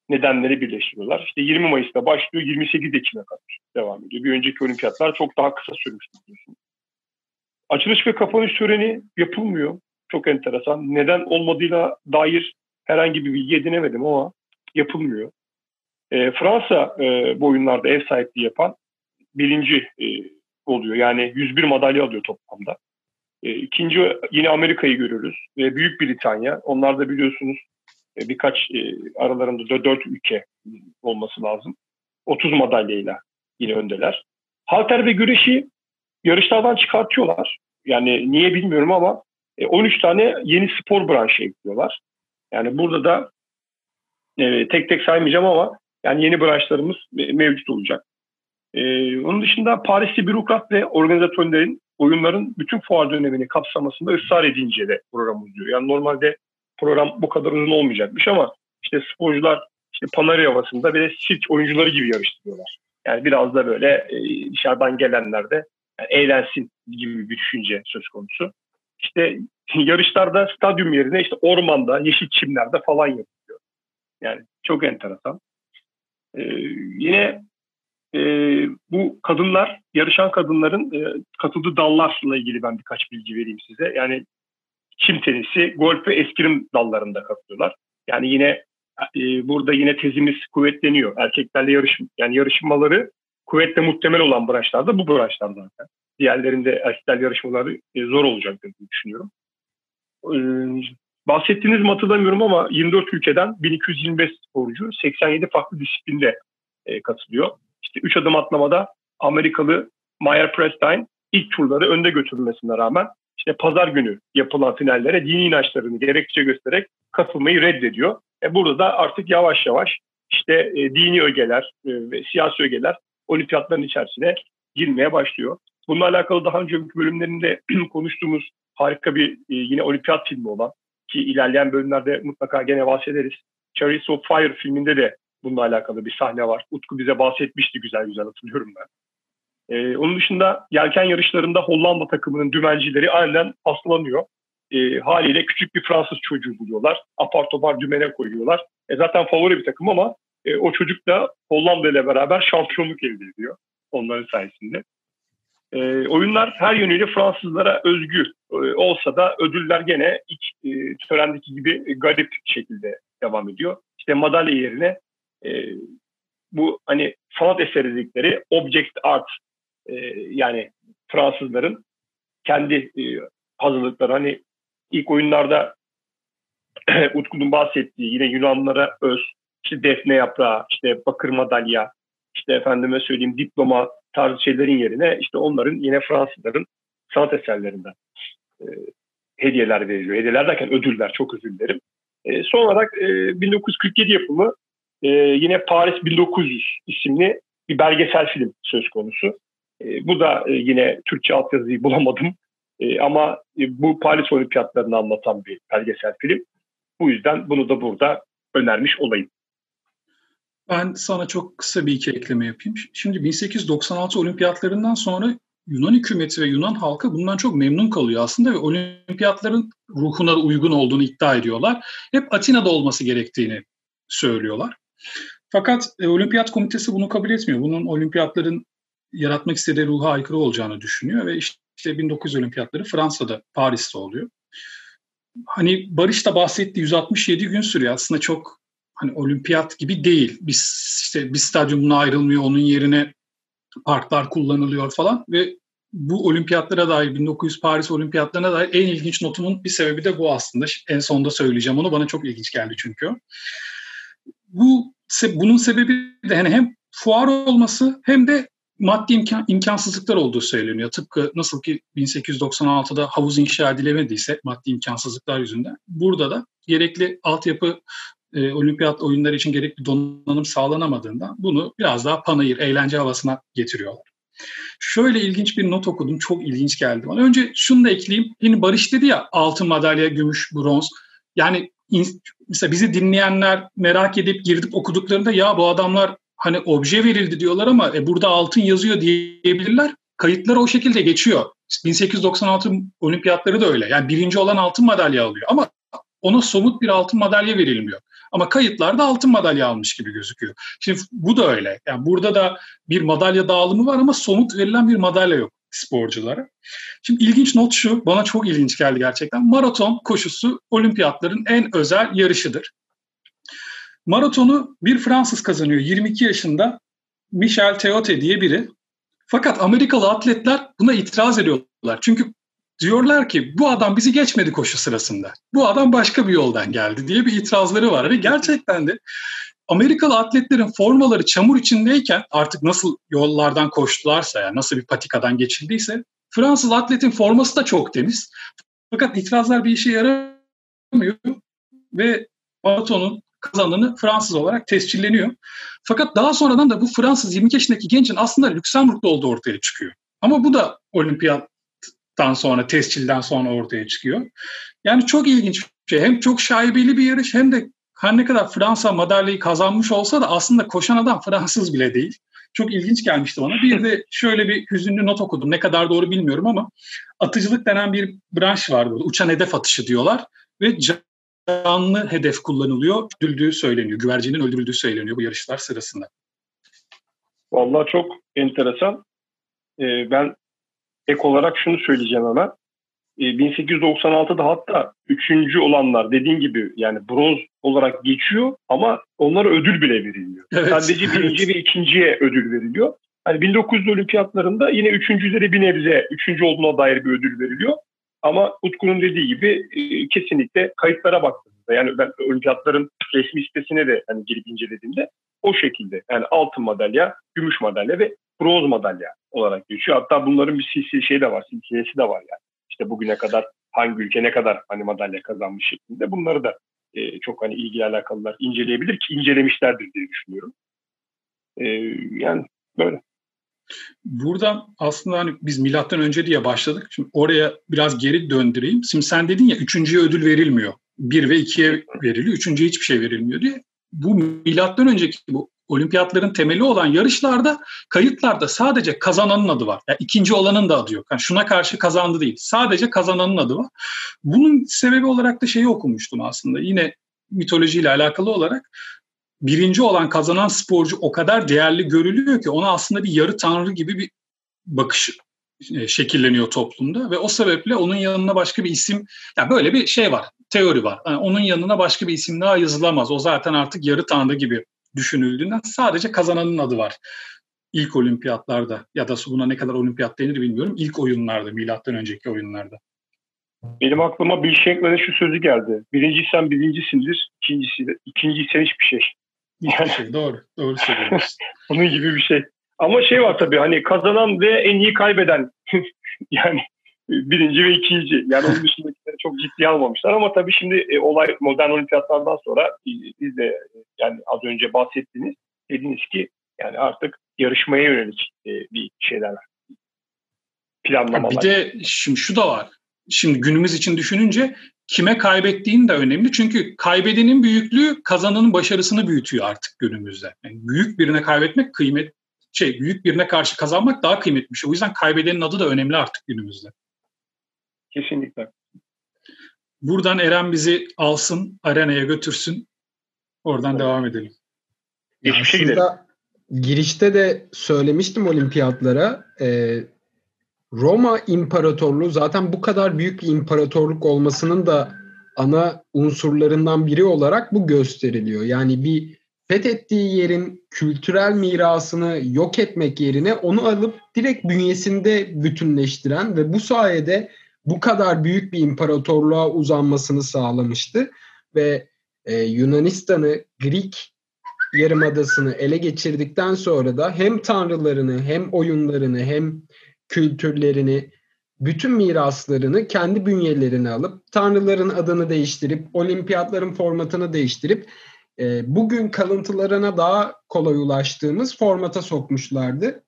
nedenleri birleştiriyorlar. İşte 20 Mayıs'ta başlıyor, 28 Ekim'e kadar devam ediyor. Bir önceki olimpiyatlar çok daha kısa sürmüştü biliyorsunuz. Açılış ve kapanış töreni yapılmıyor. Çok enteresan. Neden olmadığıyla dair herhangi bir bilgi edinemedim ama yapılmıyor. E, Fransa e, bu oyunlarda ev sahipliği yapan birinci e, oluyor. Yani 101 madalya alıyor toplamda. E, ikinci yine Amerika'yı görürüz ve Büyük Britanya. Onlar da biliyorsunuz e, birkaç e, aralarında da 4 ülke olması lazım. 30 madalyayla yine öndeler. Halter ve güreşi yarışlardan çıkartıyorlar. Yani niye bilmiyorum ama 13 e, tane yeni spor branşı ekliyorlar. Yani burada da tek tek saymayacağım ama yani yeni branşlarımız mevcut olacak. Onun dışında Parisli bürokrat ve organizatörlerin oyunların bütün fuar dönemini kapsamasında ısrar edince de program uzuyor. Yani normalde program bu kadar uzun olmayacakmış ama işte sporcular işte Panari havasında ve sirk oyuncuları gibi yarıştırıyorlar. Yani biraz da böyle e, dışarıdan gelenler de yani eğlensin gibi bir düşünce söz konusu. İşte yarışlarda stadyum yerine işte ormanda, yeşil çimlerde falan yapılıyor. Yani çok enteresan. Ee, yine e, bu kadınlar, yarışan kadınların e, katıldığı dallarla ilgili ben birkaç bilgi vereyim size. Yani çim tenisi, golf ve eskrim dallarında katılıyorlar. Yani yine e, burada yine tezimiz kuvvetleniyor. Erkeklerle yarış yani yarışmaları kuvvetle muhtemel olan branşlarda bu branşlar zaten. Diğerlerinde erkekler yarışmaları e, zor olacaktır diye düşünüyorum. E, bahsettiğiniz mi hatırlamıyorum ama 24 ülkeden 1225 sporcu 87 farklı disiplinde e, katılıyor. İşte 3 adım atlamada Amerikalı Meyer Prestine ilk turları önde götürülmesine rağmen işte pazar günü yapılan finallere dini inançlarını gerekçe göstererek katılmayı reddediyor. E burada da artık yavaş yavaş işte e, dini ögeler e, ve siyasi ögeler olimpiyatların içerisine girmeye başlıyor. Bununla alakalı daha önceki bölümlerinde konuştuğumuz harika bir e, yine olimpiyat filmi olan ki ilerleyen bölümlerde mutlaka gene bahsederiz. Chariots of Fire filminde de bununla alakalı bir sahne var. Utku bize bahsetmişti güzel güzel hatırlıyorum ben. Ee, onun dışında yelken yarışlarında Hollanda takımının dümencileri aniden hastalanıyor. Ee, haliyle küçük bir Fransız çocuğu buluyorlar. Apar topar dümene koyuyorlar. E, zaten favori bir takım ama e, o çocuk da Hollanda ile beraber şampiyonluk elde ediyor onların sayesinde. E, oyunlar her yönüyle Fransızlara özgü e, olsa da ödüller gene ilk e, törendeki gibi garip şekilde devam ediyor. İşte madalya yerine e, bu hani sanat eseri dedikleri object art e, yani Fransızların kendi e, hazırlıkları hani ilk oyunlarda Utku'nun bahsettiği yine Yunanlara öz işte defne yaprağı, işte bakır madalya, işte efendime söyleyeyim diploma tarzı şeylerin yerine işte onların yine Fransızların sanat eserlerinden e, hediyeler veriliyor. Hediyeler derken ödüller, çok özür dilerim. E, son olarak e, 1947 yapımı e, yine Paris 1900 isimli bir belgesel film söz konusu. E, bu da e, yine Türkçe altyazıyı bulamadım. E, ama bu Paris Olimpiyatlarını anlatan bir belgesel film. Bu yüzden bunu da burada önermiş olayım. Ben sana çok kısa bir iki ekleme yapayım. Şimdi 1896 olimpiyatlarından sonra Yunan hükümeti ve Yunan halkı bundan çok memnun kalıyor aslında ve olimpiyatların ruhuna uygun olduğunu iddia ediyorlar. Hep Atina'da olması gerektiğini söylüyorlar. Fakat e, olimpiyat komitesi bunu kabul etmiyor. Bunun olimpiyatların yaratmak istediği ruha aykırı olacağını düşünüyor ve işte 1900 olimpiyatları Fransa'da, Paris'te oluyor. Hani Barış da bahsettiği 167 gün sürüyor. Aslında çok hani olimpiyat gibi değil. Biz işte bir stadyumuna ayrılmıyor, onun yerine parklar kullanılıyor falan ve bu olimpiyatlara dair 1900 Paris olimpiyatlarına dair en ilginç notumun bir sebebi de bu aslında. En sonunda söyleyeceğim onu. Bana çok ilginç geldi çünkü. Bu bunun sebebi de hani hem fuar olması hem de maddi imkan, imkansızlıklar olduğu söyleniyor. Tıpkı nasıl ki 1896'da havuz inşa edilemediyse maddi imkansızlıklar yüzünden burada da gerekli altyapı e, olimpiyat oyunları için gerekli donanım sağlanamadığında bunu biraz daha panayır, eğlence havasına getiriyorlar. Şöyle ilginç bir not okudum. Çok ilginç geldi bana. Önce şunu da ekleyeyim. Yine Barış dedi ya altın madalya, gümüş, bronz. Yani mesela bizi dinleyenler merak edip girdip okuduklarında ya bu adamlar hani obje verildi diyorlar ama e, burada altın yazıyor diyebilirler. Kayıtlar o şekilde geçiyor. 1896 olimpiyatları da öyle. Yani birinci olan altın madalya alıyor ama ona somut bir altın madalya verilmiyor. Ama kayıtlarda altın madalya almış gibi gözüküyor. Şimdi bu da öyle. Yani burada da bir madalya dağılımı var ama somut verilen bir madalya yok sporculara. Şimdi ilginç not şu, bana çok ilginç geldi gerçekten. Maraton koşusu olimpiyatların en özel yarışıdır. Maratonu bir Fransız kazanıyor 22 yaşında Michel Teote diye biri. Fakat Amerikalı atletler buna itiraz ediyorlar. Çünkü diyorlar ki bu adam bizi geçmedi koşu sırasında. Bu adam başka bir yoldan geldi diye bir itirazları var. Ve gerçekten de Amerikalı atletlerin formaları çamur içindeyken artık nasıl yollardan koştularsa yani nasıl bir patikadan geçildiyse Fransız atletin forması da çok temiz. Fakat itirazlar bir işe yaramıyor ve maratonun kazananı Fransız olarak tescilleniyor. Fakat daha sonradan da bu Fransız 22 yaşındaki gencin aslında Lüksemburg'da olduğu ortaya çıkıyor. Ama bu da olimpiyattan sonra, tescilden sonra ortaya çıkıyor. Yani çok ilginç bir şey. Hem çok şaibeli bir yarış hem de her ne kadar Fransa madalyayı kazanmış olsa da aslında koşan adam Fransız bile değil. Çok ilginç gelmişti bana. Bir de şöyle bir hüzünlü not okudum. Ne kadar doğru bilmiyorum ama atıcılık denen bir branş var burada. Uçan hedef atışı diyorlar. Ve canlı hedef kullanılıyor. Öldürüldüğü söyleniyor. Güvercinin öldürüldüğü söyleniyor bu yarışlar sırasında. Vallahi çok enteresan. Ee, ben ek olarak şunu söyleyeceğim hemen. 1896'da ee, hatta üçüncü olanlar dediğin gibi yani bronz olarak geçiyor ama onlara ödül bile verilmiyor. Evet, Sadece birinci ve ikinciye ödül veriliyor. Hani 1900 olimpiyatlarında yine üçüncülere bir nebze üçüncü olduğuna dair bir ödül veriliyor. Ama Utku'nun dediği gibi e, kesinlikle kayıtlara baktığımızda yani ben olimpiyatların resmi sitesine de hani girip incelediğimde o şekilde yani altın madalya, gümüş madalya ve bronz madalya olarak geçiyor. Hatta bunların bir silsile şey de var, silsilesi de var yani. İşte bugüne kadar hangi ülke ne kadar hani madalya kazanmış şeklinde bunları da e, çok hani ilgili alakalılar inceleyebilir ki incelemişlerdir diye düşünüyorum. E, yani böyle. Burada aslında hani biz milattan önce diye başladık. Şimdi oraya biraz geri döndüreyim. Şimdi sen dedin ya üçüncüye ödül verilmiyor. Bir ve ikiye veriliyor. Üçüncüye hiçbir şey verilmiyor diye. Bu milattan önceki bu olimpiyatların temeli olan yarışlarda kayıtlarda sadece kazananın adı var. Yani ikinci olanın da adı yok. Yani şuna karşı kazandı değil. Sadece kazananın adı var. Bunun sebebi olarak da şeyi okumuştum aslında. Yine mitolojiyle alakalı olarak birinci olan kazanan sporcu o kadar değerli görülüyor ki ona aslında bir yarı tanrı gibi bir bakış e, şekilleniyor toplumda ve o sebeple onun yanına başka bir isim yani böyle bir şey var teori var. Yani onun yanına başka bir isim daha yazılamaz. O zaten artık yarı tanrı gibi düşünüldüğünden sadece kazananın adı var. İlk olimpiyatlarda ya da buna ne kadar olimpiyat denir bilmiyorum. İlk oyunlarda, milattan önceki oyunlarda. Benim aklıma Bill Shanklin'in şu sözü geldi. Birinci sen birincisindir, ikincisi, ikinci sen hiçbir şey. Yani, şey, doğru, doğru söylüyorsun. Onun gibi bir şey. Ama şey var tabii hani kazanan ve en iyi kaybeden yani birinci ve ikinci. Yani onun dışındakileri çok ciddiye almamışlar ama tabii şimdi e, olay modern olimpiyatlardan sonra e, biz de e, yani az önce bahsettiğiniz dediniz ki yani artık yarışmaya yönelik e, bir şeyler var. Planlamalar. Bir de şimdi şu da var. Şimdi günümüz için düşününce kime kaybettiğin de önemli. Çünkü kaybedenin büyüklüğü kazananın başarısını büyütüyor artık günümüzde. Yani büyük birine kaybetmek kıymet şey büyük birine karşı kazanmak daha kıymetli bir şey. O yüzden kaybedenin adı da önemli artık günümüzde. Kesinlikle. Buradan Eren bizi alsın, arenaya götürsün. Oradan evet. devam edelim. Geçmişe gidelim. Girişte de söylemiştim olimpiyatlara. E, Roma İmparatorluğu zaten bu kadar büyük bir imparatorluk olmasının da ana unsurlarından biri olarak bu gösteriliyor. Yani bir fethettiği yerin kültürel mirasını yok etmek yerine onu alıp direkt bünyesinde bütünleştiren ve bu sayede bu kadar büyük bir imparatorluğa uzanmasını sağlamıştı ve e, Yunanistan'ı Greek yarımadasını ele geçirdikten sonra da hem tanrılarını hem oyunlarını hem kültürlerini bütün miraslarını kendi bünyelerine alıp tanrıların adını değiştirip olimpiyatların formatını değiştirip e, bugün kalıntılarına daha kolay ulaştığımız formata sokmuşlardı.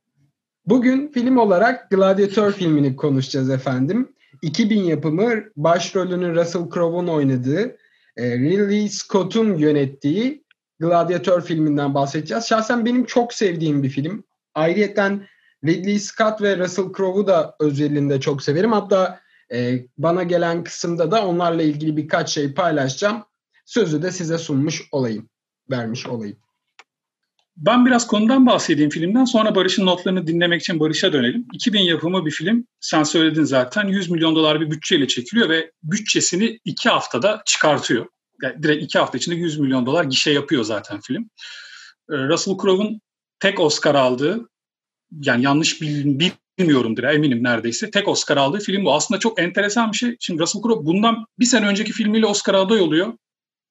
Bugün film olarak Gladiator filmini konuşacağız efendim. 2000 yapımı başrolünü Russell Crowe'un oynadığı, e, Ridley Scott'un yönettiği Gladiator filminden bahsedeceğiz. Şahsen benim çok sevdiğim bir film. Ayrıyeten Ridley Scott ve Russell Crowe'u da özelinde çok severim. Hatta e, bana gelen kısımda da onlarla ilgili birkaç şey paylaşacağım. Sözü de size sunmuş olayım, vermiş olayım. Ben biraz konudan bahsedeyim filmden sonra Barış'ın notlarını dinlemek için Barış'a dönelim. 2000 yapımı bir film. Sen söyledin zaten 100 milyon dolar bir bütçeyle çekiliyor ve bütçesini iki haftada çıkartıyor. Yani direkt iki hafta içinde 100 milyon dolar gişe yapıyor zaten film. Ee, Russell Crowe'un tek Oscar aldığı, yani yanlış bilmiyorumdur eminim neredeyse, tek Oscar aldığı film bu. Aslında çok enteresan bir şey. Şimdi Russell Crowe bundan bir sene önceki filmiyle Oscar aday oluyor.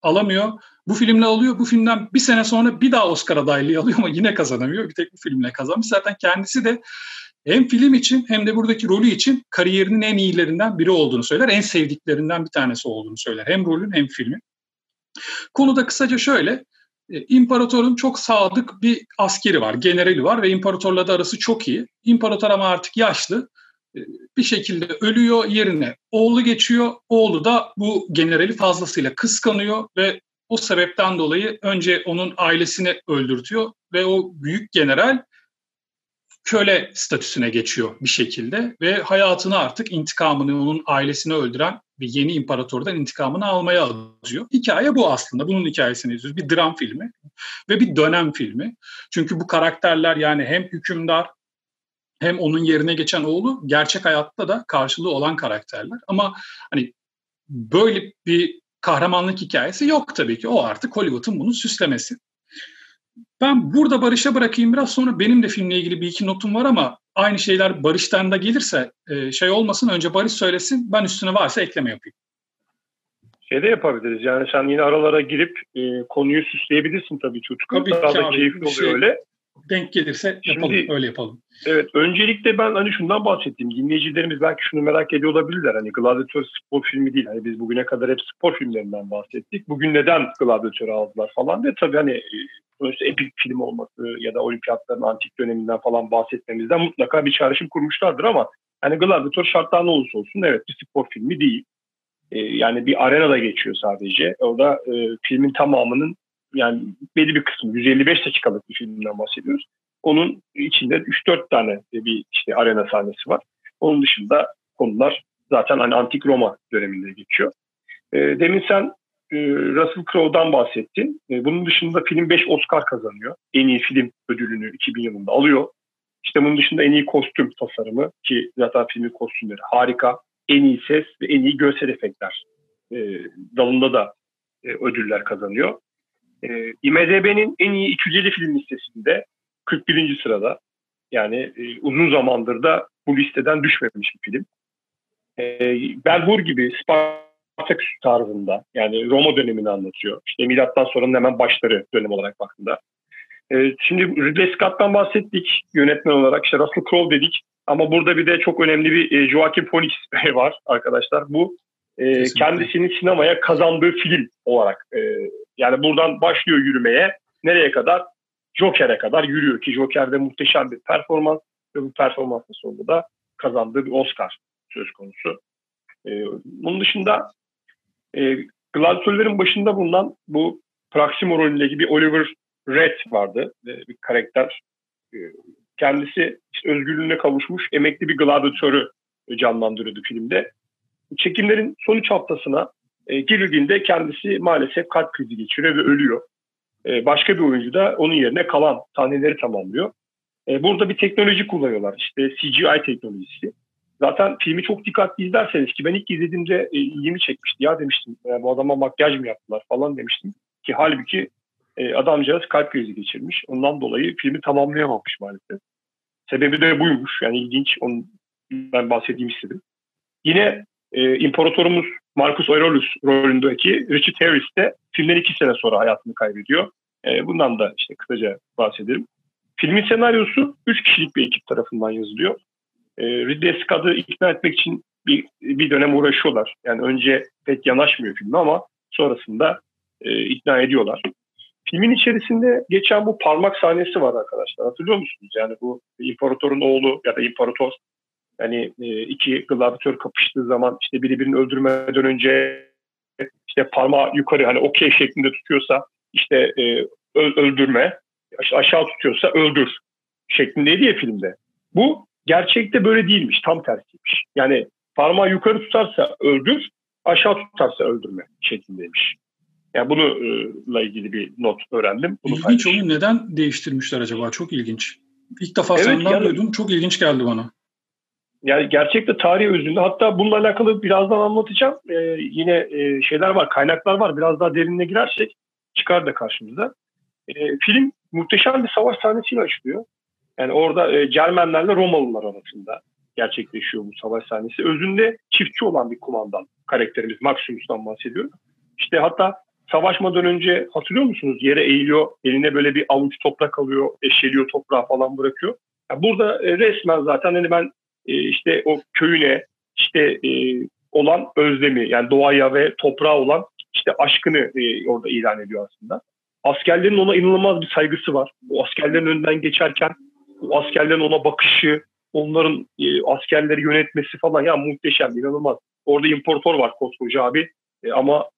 Alamıyor. Bu filmle alıyor. Bu filmden bir sene sonra bir daha Oscar adaylığı alıyor ama yine kazanamıyor. Bir tek bu filmle kazanmış. Zaten kendisi de hem film için hem de buradaki rolü için kariyerinin en iyilerinden biri olduğunu söyler. En sevdiklerinden bir tanesi olduğunu söyler. Hem rolün hem filmin. Konuda kısaca şöyle. E, imparatorun çok sadık bir askeri var, generali var ve imparatorla da arası çok iyi. İmparator ama artık yaşlı. E, bir şekilde ölüyor yerine oğlu geçiyor. Oğlu da bu generali fazlasıyla kıskanıyor ve o sebepten dolayı önce onun ailesini öldürtüyor ve o büyük general köle statüsüne geçiyor bir şekilde ve hayatını artık intikamını onun ailesini öldüren bir yeni imparatordan intikamını almaya alıyor. Hikaye bu aslında. Bunun hikayesini izliyoruz. Bir dram filmi. ve bir dönem filmi. Çünkü bu karakterler yani hem hükümdar hem onun yerine geçen oğlu gerçek hayatta da karşılığı olan karakterler. Ama hani böyle bir kahramanlık hikayesi yok tabii ki. O artık Hollywood'un bunu süslemesi. Ben burada Barış'a bırakayım biraz sonra benim de filmle ilgili bir iki notum var ama aynı şeyler Barış'tan da gelirse e, şey olmasın önce Barış söylesin ben üstüne varsa ekleme yapayım. Şey de yapabiliriz yani sen yine aralara girip e, konuyu süsleyebilirsin tabii çocuk. Tabii Daha da keyifli bir oluyor şey- öyle. Denk gelirse yapalım Şimdi- öyle yapalım. Evet, öncelikle ben hani şundan bahsettim. Dinleyicilerimiz belki şunu merak ediyor olabilirler. Hani Gladiator spor filmi değil. Hani biz bugüne kadar hep spor filmlerinden bahsettik. Bugün neden Gladiator'u aldılar falan diye. Tabii hani e, sonuçta epik film olması ya da olimpiyatların antik döneminden falan bahsetmemizden mutlaka bir çağrışım kurmuşlardır ama hani Gladiator şartlar ne olursa olsun evet bir spor filmi değil. E, yani bir arenada geçiyor sadece. Orada e, filmin tamamının yani belli bir kısmı 155 dakikalık bir filmden bahsediyoruz. Onun içinde 3-4 tane bir işte arena sahnesi var. Onun dışında konular zaten hani antik Roma döneminde geçiyor. E, demin sen e, Russell Crowe'dan bahsettin. E, bunun dışında film 5 Oscar kazanıyor. En iyi film ödülünü 2000 yılında alıyor. İşte bunun dışında en iyi kostüm tasarımı ki zaten filmin kostümleri harika. En iyi ses ve en iyi görsel efektler e, dalında da ödüller kazanıyor. E, IMDB'nin en iyi 250 film listesinde 41. sırada. Yani e, uzun zamandır da bu listeden düşmemiş bir film. E, Ben Hur gibi Spartacus tarzında yani Roma dönemini anlatıyor. İşte milattan sonranın hemen başları dönem olarak baktığında. E, şimdi Ridley Scott'tan bahsettik yönetmen olarak. İşte Russell Crowe dedik. Ama burada bir de çok önemli bir e, Joaquin Phoenix var arkadaşlar. Bu e, Kesinlikle. kendisinin sinemaya kazandığı film olarak. E, yani buradan başlıyor yürümeye. Nereye kadar? Joker'e kadar yürüyor ki Joker'de muhteşem bir performans ve bu performansın sonunda da kazandığı bir Oscar söz konusu. Ee, bunun dışında e, Gladiatörlerin başında bulunan bu Proximo rolündeki bir Oliver Red vardı. e, bir karakter. E, kendisi işte özgürlüğüne kavuşmuş emekli bir gladyatörü canlandırıyordu filmde. Çekimlerin son üç haftasına e, girildiğinde kendisi maalesef kalp krizi geçiriyor ve ölüyor. E, başka bir oyuncu da onun yerine kalan sahneleri tamamlıyor. E, burada bir teknoloji kullanıyorlar. İşte CGI teknolojisi. Zaten filmi çok dikkatli izlerseniz ki ben ilk izlediğimde e, ilgimi çekmişti. Ya demiştim e, bu adama makyaj mı yaptılar falan demiştim. Ki halbuki e, adamcağız kalp krizi geçirmiş. Ondan dolayı filmi tamamlayamamış maalesef. Sebebi de buymuş. Yani ilginç. Onu ben bahsedeyim istedim. Yine e, imparatorumuz Marcus Aurelius rolündeki Richard Harris de filmden iki sene sonra hayatını kaybediyor. E, bundan da işte kısaca bahsedelim. Filmin senaryosu üç kişilik bir ekip tarafından yazılıyor. E, Ridley Scott'ı ikna etmek için bir, bir dönem uğraşıyorlar. Yani önce pek yanaşmıyor filmi ama sonrasında e, ikna ediyorlar. Filmin içerisinde geçen bu parmak sahnesi var arkadaşlar. Hatırlıyor musunuz? Yani bu imparatorun oğlu ya da imparator yani e, iki gladyatör kapıştığı zaman işte biri birini öldürmeden önce işte parmağı yukarı hani okey şeklinde tutuyorsa işte e, öldürme, aş- aşağı tutuyorsa öldür şeklindeydi ya filmde. Bu gerçekte böyle değilmiş, tam tersiymiş. Yani parmağı yukarı tutarsa öldür, aşağı tutarsa öldürme şeklindeymiş. Yani bununla ilgili bir not öğrendim. Bunu İlginç onu neden değiştirmişler acaba? Çok ilginç. İlk defa Evet, senden yani- duydum. Çok ilginç geldi bana. Yani gerçekte tarih özünde hatta bununla alakalı birazdan anlatacağım. Ee, yine e, şeyler var, kaynaklar var. Biraz daha derinine girersek çıkar da karşımıza. Ee, film muhteşem bir savaş sahnesiyle açılıyor. Yani orada e, Cermenlerle Romalılar arasında gerçekleşiyor bu savaş sahnesi. Özünde çiftçi olan bir kumandan karakterimiz Maximus'tan bahsediyorum. İşte hatta savaşmadan önce hatırlıyor musunuz? Yere eğiliyor, eline böyle bir avuç toprak alıyor, eşeliyor toprağı falan bırakıyor. Yani burada e, resmen zaten hani ben e, işte o köyüne işte e, olan özlemi yani doğaya ve toprağa olan işte aşkını e, orada ilan ediyor aslında. Askerlerin ona inanılmaz bir saygısı var. O askerlerin önünden geçerken o askerlerin ona bakışı, onların e, askerleri yönetmesi falan ya muhteşem, inanılmaz. Orada imparator var koskoca abi E, ama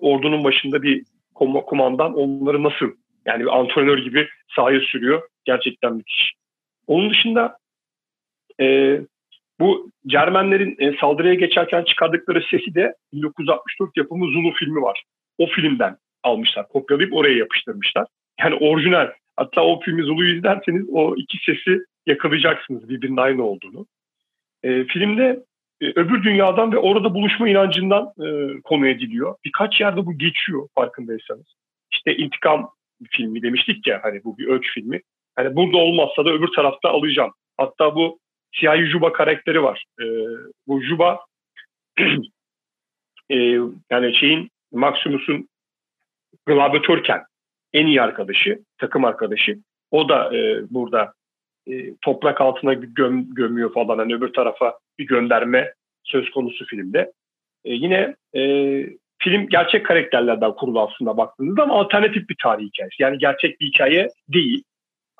ordunun başında bir kom- kumandan onları nasıl yani bir antrenör gibi sahaya sürüyor. Gerçekten müthiş. Onun dışında e, bu Cermenlerin e, saldırıya geçerken çıkardıkları sesi de 1964 yapımı Zulu filmi var. O filmden almışlar, kopyalayıp oraya yapıştırmışlar. Yani orijinal. Hatta o filmi Zulu'yu izlerseniz o iki sesi yakalayacaksınız birbirinin aynı olduğunu. E, filmde e, öbür dünyadan ve orada buluşma inancından e, konu ediliyor. Birkaç yerde bu geçiyor farkındaysanız. İşte intikam filmi demiştik ya hani bu bir ölç filmi. Hani burada olmazsa da öbür tarafta alacağım. Hatta bu siyahi Juba karakteri var. E, bu Juba e, yani şeyin Maximus'un gladyatörken en iyi arkadaşı, takım arkadaşı. O da e, burada e, toprak altına göm, gömüyor falan. Hani öbür tarafa bir gönderme söz konusu filmde. E, yine e, film gerçek karakterlerden kurulu aslında baktığınızda ama alternatif bir tarih hikayesi. Yani gerçek bir hikaye değil.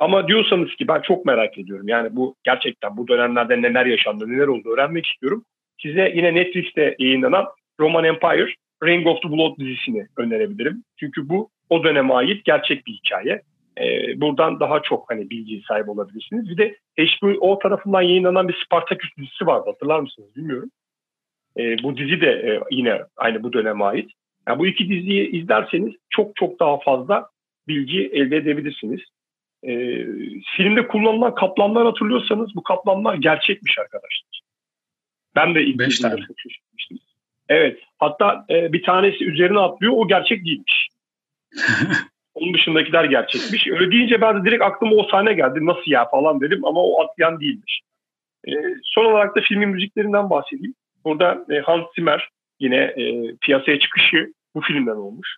Ama diyorsanız ki ben çok merak ediyorum. Yani bu gerçekten bu dönemlerde neler yaşandı, neler oldu öğrenmek istiyorum. Size yine Netflix'te yayınlanan Roman Empire, Ring of the Blood dizisini önerebilirim. Çünkü bu o döneme ait gerçek bir hikaye. Ee, buradan daha çok hani bilgi sahibi olabilirsiniz. Bir de HBO tarafından yayınlanan bir Spartacus dizisi vardı hatırlar mısınız bilmiyorum. Ee, bu dizi de e, yine aynı bu döneme ait. Yani bu iki diziyi izlerseniz çok çok daha fazla bilgi elde edebilirsiniz. Ee, filmde kullanılan kaplanlar hatırlıyorsanız bu kaplanlar gerçekmiş arkadaşlar. Ben de ilk Beş tane. çok şaşırmıştım. Evet. Hatta e, bir tanesi üzerine atlıyor. O gerçek değilmiş. Onun dışındakiler gerçekmiş. Öyle deyince ben de direkt aklıma o sahne geldi. Nasıl ya falan dedim ama o atlayan değilmiş. E, son olarak da filmin müziklerinden bahsedeyim. Burada e, Hans Zimmer yine e, piyasaya çıkışı bu filmden olmuş.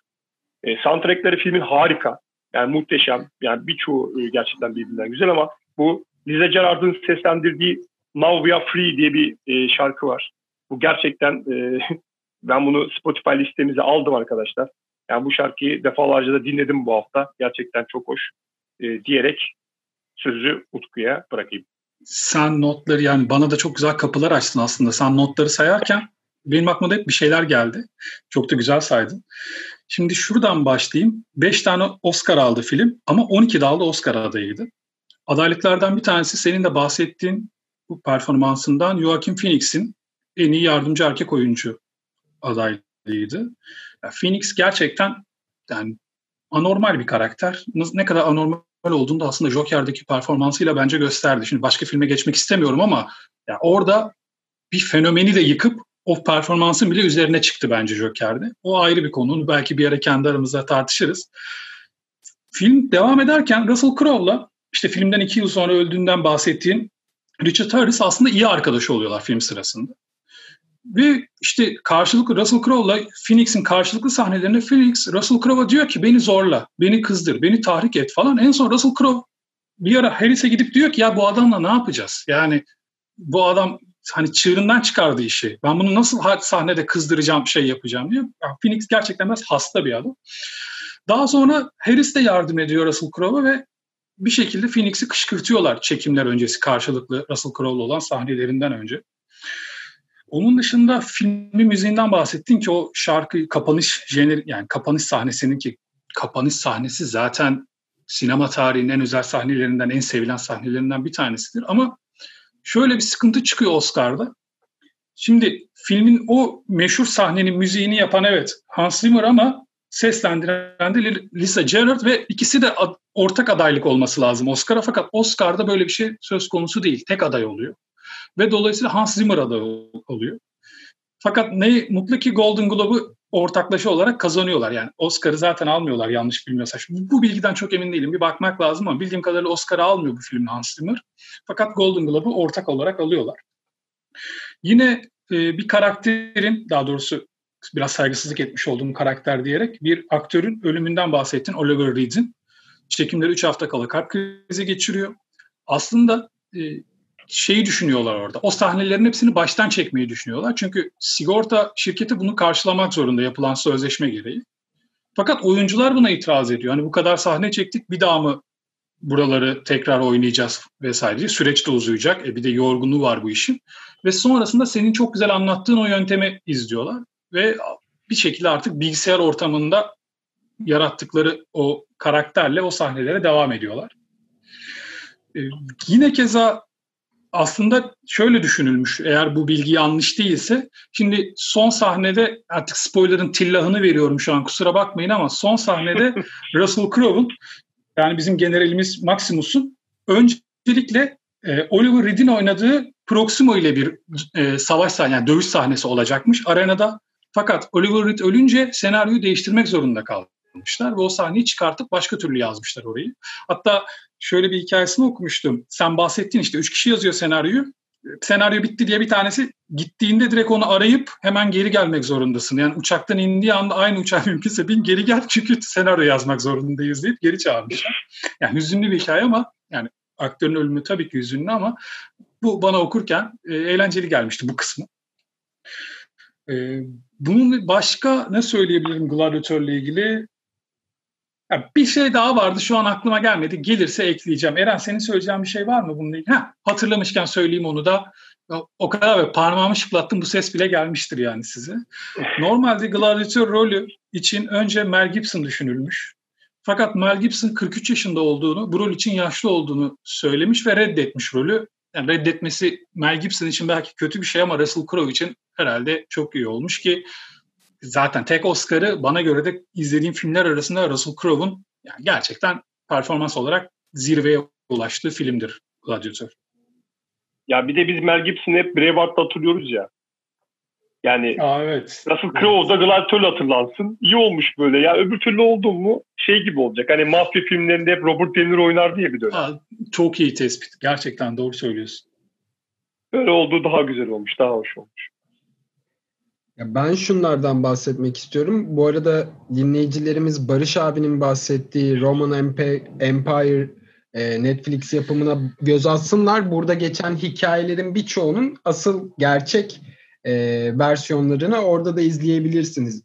E, soundtrackleri filmin harika. Yani muhteşem. Yani birçoğu e, gerçekten birbirinden güzel ama bu Liza Gerard'ın seslendirdiği Now We Are Free diye bir e, şarkı var. Bu gerçekten e, ben bunu Spotify listemize aldım arkadaşlar. Yani bu şarkıyı defalarca da dinledim bu hafta. Gerçekten çok hoş e, diyerek sözü Utku'ya bırakayım. Sen notları yani bana da çok güzel kapılar açtın aslında. Sen notları sayarken benim aklıma da hep bir şeyler geldi. Çok da güzel saydın. Şimdi şuradan başlayayım. 5 tane Oscar aldı film ama 12 dalda Oscar adayıydı. Adaylıklardan bir tanesi senin de bahsettiğin bu performansından Joaquin Phoenix'in en iyi yardımcı erkek oyuncu adaylığıydı. Yani Phoenix gerçekten yani anormal bir karakter. Ne kadar anormal olduğunu da aslında Joker'deki performansıyla bence gösterdi. Şimdi başka filme geçmek istemiyorum ama yani orada bir fenomeni de yıkıp o performansın bile üzerine çıktı bence Joker'de. O ayrı bir konu. Onu belki bir ara kendi aramızda tartışırız. Film devam ederken Russell Crowe'la işte filmden iki yıl sonra öldüğünden bahsettiğin Richard Harris aslında iyi arkadaşı oluyorlar film sırasında. Ve işte karşılıklı Russell Crowe'la Phoenix'in karşılıklı sahnelerinde Phoenix Russell Crowe'a diyor ki beni zorla, beni kızdır, beni tahrik et falan. En son Russell Crowe bir ara Harris'e gidip diyor ki ya bu adamla ne yapacağız? Yani bu adam hani çığırından çıkardı işi. Ben bunu nasıl sahnede kızdıracağım, şey yapacağım diyor. Phoenix gerçekten biraz hasta bir adam. Daha sonra Harris de yardım ediyor Russell Crowe'a ve bir şekilde Phoenix'i kışkırtıyorlar çekimler öncesi karşılıklı Russell Crowe'la olan sahnelerinden önce. Onun dışında filmin müziğinden bahsettin ki o şarkı kapanış jener yani kapanış sahnesinin ki kapanış sahnesi zaten sinema tarihinin en özel sahnelerinden, en sevilen sahnelerinden bir tanesidir. Ama şöyle bir sıkıntı çıkıyor Oscar'da. Şimdi filmin o meşhur sahnenin müziğini yapan evet Hans Zimmer ama seslendiren de Lisa Gerrard ve ikisi de ad, ortak adaylık olması lazım Oscar'a fakat Oscar'da böyle bir şey söz konusu değil. Tek aday oluyor. Ve dolayısıyla Hans Zimmer aday oluyor. Fakat ne mutlu ki Golden Globe'u ortaklaşa olarak kazanıyorlar. Yani Oscar'ı zaten almıyorlar yanlış bilmiyorsam. Şimdi bu bilgiden çok emin değilim. Bir bakmak lazım ama bildiğim kadarıyla Oscar'ı almıyor bu film Hans Zimmer. Fakat Golden Globe'u ortak olarak alıyorlar. Yine e, bir karakterin daha doğrusu biraz saygısızlık etmiş olduğum karakter diyerek bir aktörün ölümünden bahsettin Oliver Reed'in. Çekimleri 3 hafta kala kalp krizi geçiriyor. Aslında e, şeyi düşünüyorlar orada. O sahnelerin hepsini baştan çekmeyi düşünüyorlar. Çünkü sigorta şirketi bunu karşılamak zorunda yapılan sözleşme gereği. Fakat oyuncular buna itiraz ediyor. Hani bu kadar sahne çektik bir daha mı buraları tekrar oynayacağız vesaire. Süreç de uzayacak. E bir de yorgunluğu var bu işin. Ve sonrasında senin çok güzel anlattığın o yöntemi izliyorlar. Ve bir şekilde artık bilgisayar ortamında yarattıkları o karakterle o sahnelere devam ediyorlar. Ee, yine keza aslında şöyle düşünülmüş eğer bu bilgi yanlış değilse şimdi son sahnede artık spoiler'ın tillahını veriyorum şu an kusura bakmayın ama son sahnede Russell Crowe'un yani bizim generalimiz Maximus'un öncelikle e, Oliver Reed'in oynadığı Proximo ile bir e, savaş sahnesi, yani dövüş sahnesi olacakmış arenada. Fakat Oliver Reed ölünce senaryoyu değiştirmek zorunda kalmışlar ve o sahneyi çıkartıp başka türlü yazmışlar orayı. Hatta şöyle bir hikayesini okumuştum. Sen bahsettin işte üç kişi yazıyor senaryoyu. Senaryo bitti diye bir tanesi gittiğinde direkt onu arayıp hemen geri gelmek zorundasın. Yani uçaktan indiği anda aynı uçağa mümkünse bin geri gel çünkü senaryo yazmak zorundayız deyip geri çağırmışlar. Yani hüzünlü bir hikaye ama yani aktörün ölümü tabii ki hüzünlü ama bu bana okurken e, eğlenceli gelmişti bu kısmı. E, bunun başka ne söyleyebilirim gladyatörle ilgili? Ya bir şey daha vardı şu an aklıma gelmedi. Gelirse ekleyeceğim. Eren senin söyleyeceğin bir şey var mı bununla ilgili? Heh, hatırlamışken söyleyeyim onu da. O kadar ve parmağımı şıklattım bu ses bile gelmiştir yani size. Normalde gladyatör rolü için önce Mel Gibson düşünülmüş. Fakat Mel Gibson 43 yaşında olduğunu, bu rol için yaşlı olduğunu söylemiş ve reddetmiş rolü. Yani reddetmesi Mel Gibson için belki kötü bir şey ama Russell Crowe için herhalde çok iyi olmuş ki zaten tek Oscar'ı bana göre de izlediğim filmler arasında Russell Crowe'un yani gerçekten performans olarak zirveye ulaştığı filmdir Gladiator. Ya bir de biz Mel Gibson'ı hep Braveheart'ta hatırlıyoruz ya. Yani Aa, evet. Russell Crowe'da Gladiator'la hatırlansın. İyi olmuş böyle. Ya öbür türlü oldu mu şey gibi olacak. Hani mafya filmlerinde hep Robert De Niro oynar diye bir dönem. Aa, çok iyi tespit. Gerçekten doğru söylüyorsun. Böyle olduğu daha güzel olmuş. Daha hoş olmuş. Ben şunlardan bahsetmek istiyorum. Bu arada dinleyicilerimiz Barış abinin bahsettiği Roman Empire e, Netflix yapımına göz atsınlar. Burada geçen hikayelerin birçoğunun asıl gerçek e, versiyonlarını orada da izleyebilirsiniz.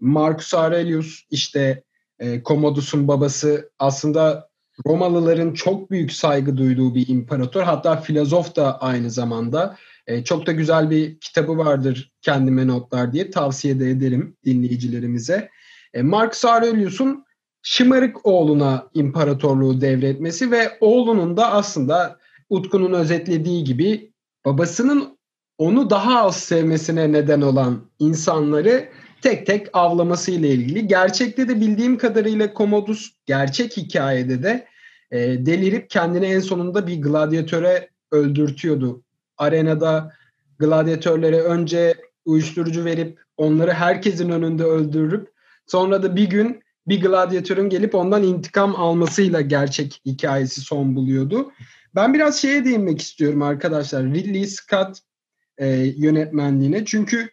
Marcus Aurelius işte e, Commodus'un babası aslında Romalıların çok büyük saygı duyduğu bir imparator. Hatta filozof da aynı zamanda. E, çok da güzel bir kitabı vardır kendime notlar diye tavsiye de ederim dinleyicilerimize. E, Marcus Aurelius'un şımarık oğluna imparatorluğu devretmesi ve oğlunun da aslında Utku'nun özetlediği gibi babasının onu daha az sevmesine neden olan insanları tek tek avlaması ile ilgili. Gerçekte de bildiğim kadarıyla Commodus gerçek hikayede de e, delirip kendini en sonunda bir gladyatöre öldürtüyordu. Arenada gladyatörlere önce uyuşturucu verip onları herkesin önünde öldürüp sonra da bir gün bir gladyatörün gelip ondan intikam almasıyla gerçek hikayesi son buluyordu. Ben biraz şeye değinmek istiyorum arkadaşlar. Ridley Scott e, yönetmenliğine. Çünkü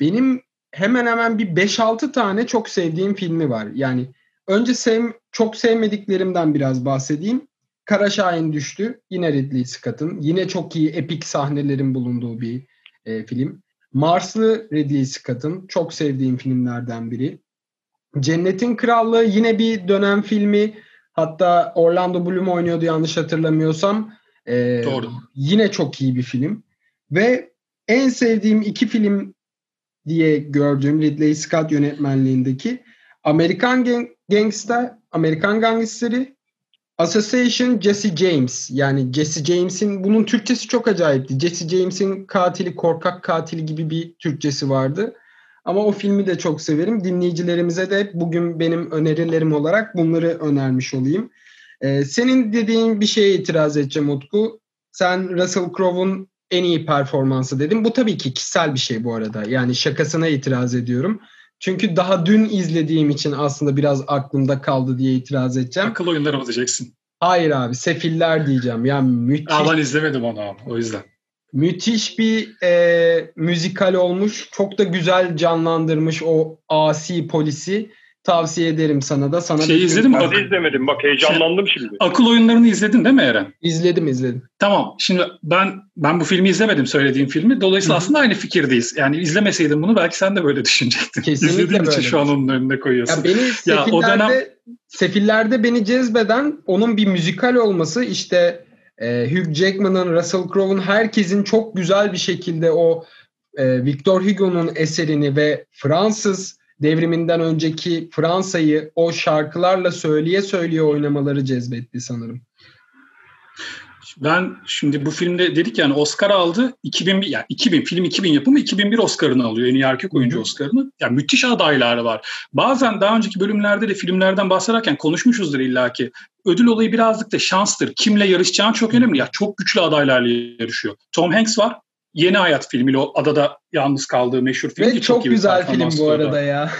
benim hemen hemen bir 5-6 tane çok sevdiğim filmi var. Yani önce sev, çok sevmediklerimden biraz bahsedeyim. Kara Şahin düştü. Yine Ridley Scott'ın. Yine çok iyi epik sahnelerin bulunduğu bir e, film. Marslı Ridley Scott'ın çok sevdiğim filmlerden biri. Cennetin Krallığı yine bir dönem filmi. Hatta Orlando Bloom oynuyordu yanlış hatırlamıyorsam. Ee, Doğru. Yine çok iyi bir film. Ve en sevdiğim iki film diye gördüğüm Ridley Scott yönetmenliğindeki Amerikan Gang Gangster, Amerikan Gangsteri, Association Jesse James. Yani Jesse James'in bunun Türkçesi çok acayipti. Jesse James'in katili, korkak katili gibi bir Türkçesi vardı. Ama o filmi de çok severim. Dinleyicilerimize de bugün benim önerilerim olarak bunları önermiş olayım. Ee, senin dediğin bir şeye itiraz edeceğim Utku. Sen Russell Crowe'un en iyi performansı dedim. Bu tabii ki kişisel bir şey bu arada. Yani şakasına itiraz ediyorum. Çünkü daha dün izlediğim için aslında biraz aklımda kaldı diye itiraz edeceğim. Akıl oyunları mı diyeceksin? Hayır abi Sefiller diyeceğim. Yani müthiş. Aa, ben izlemedim onu abi o yüzden. Müthiş bir e, müzikal olmuş. Çok da güzel canlandırmış o asi polisi. Tavsiye ederim sana da. Sana Şeyi izledin mi? Ben izlemedim. Bak heyecanlandım şimdi. Akıl oyunlarını izledin değil mi Eren? İzledim izledim. Tamam. Şimdi ben ben bu filmi izlemedim söylediğim filmi. Dolayısıyla Hı-hı. aslında aynı fikirdeyiz. Yani izlemeseydim bunu belki sen de böyle düşünecektin. Kesinlikle İzlediğin böyle. için şu an onun önünde koyuyorsun. Ya beni sefillerde, ya o dönem... sefillerde beni cezbeden onun bir müzikal olması işte e, Hugh Jackman'ın, Russell Crowe'un herkesin çok güzel bir şekilde o e, Victor Hugo'nun eserini ve Fransız devriminden önceki Fransa'yı o şarkılarla söyleye söyleye oynamaları cezbetti sanırım. Ben şimdi bu filmde dedik yani Oscar aldı. 2001 yani 2000 film 2000 yapımı 2001 Oscar'ını alıyor. En iyi erkek oyuncu Oscar'ını. Yani müthiş adaylar var. Bazen daha önceki bölümlerde de filmlerden bahsederken konuşmuşuzdur illaki. Ödül olayı birazcık da şanstır. Kimle yarışacağın çok önemli. Ya çok güçlü adaylarla yarışıyor. Tom Hanks var. Yeni Hayat filmiyle o adada yalnız kaldığı meşhur film. Ve çok, çok güzel film bu arada ya.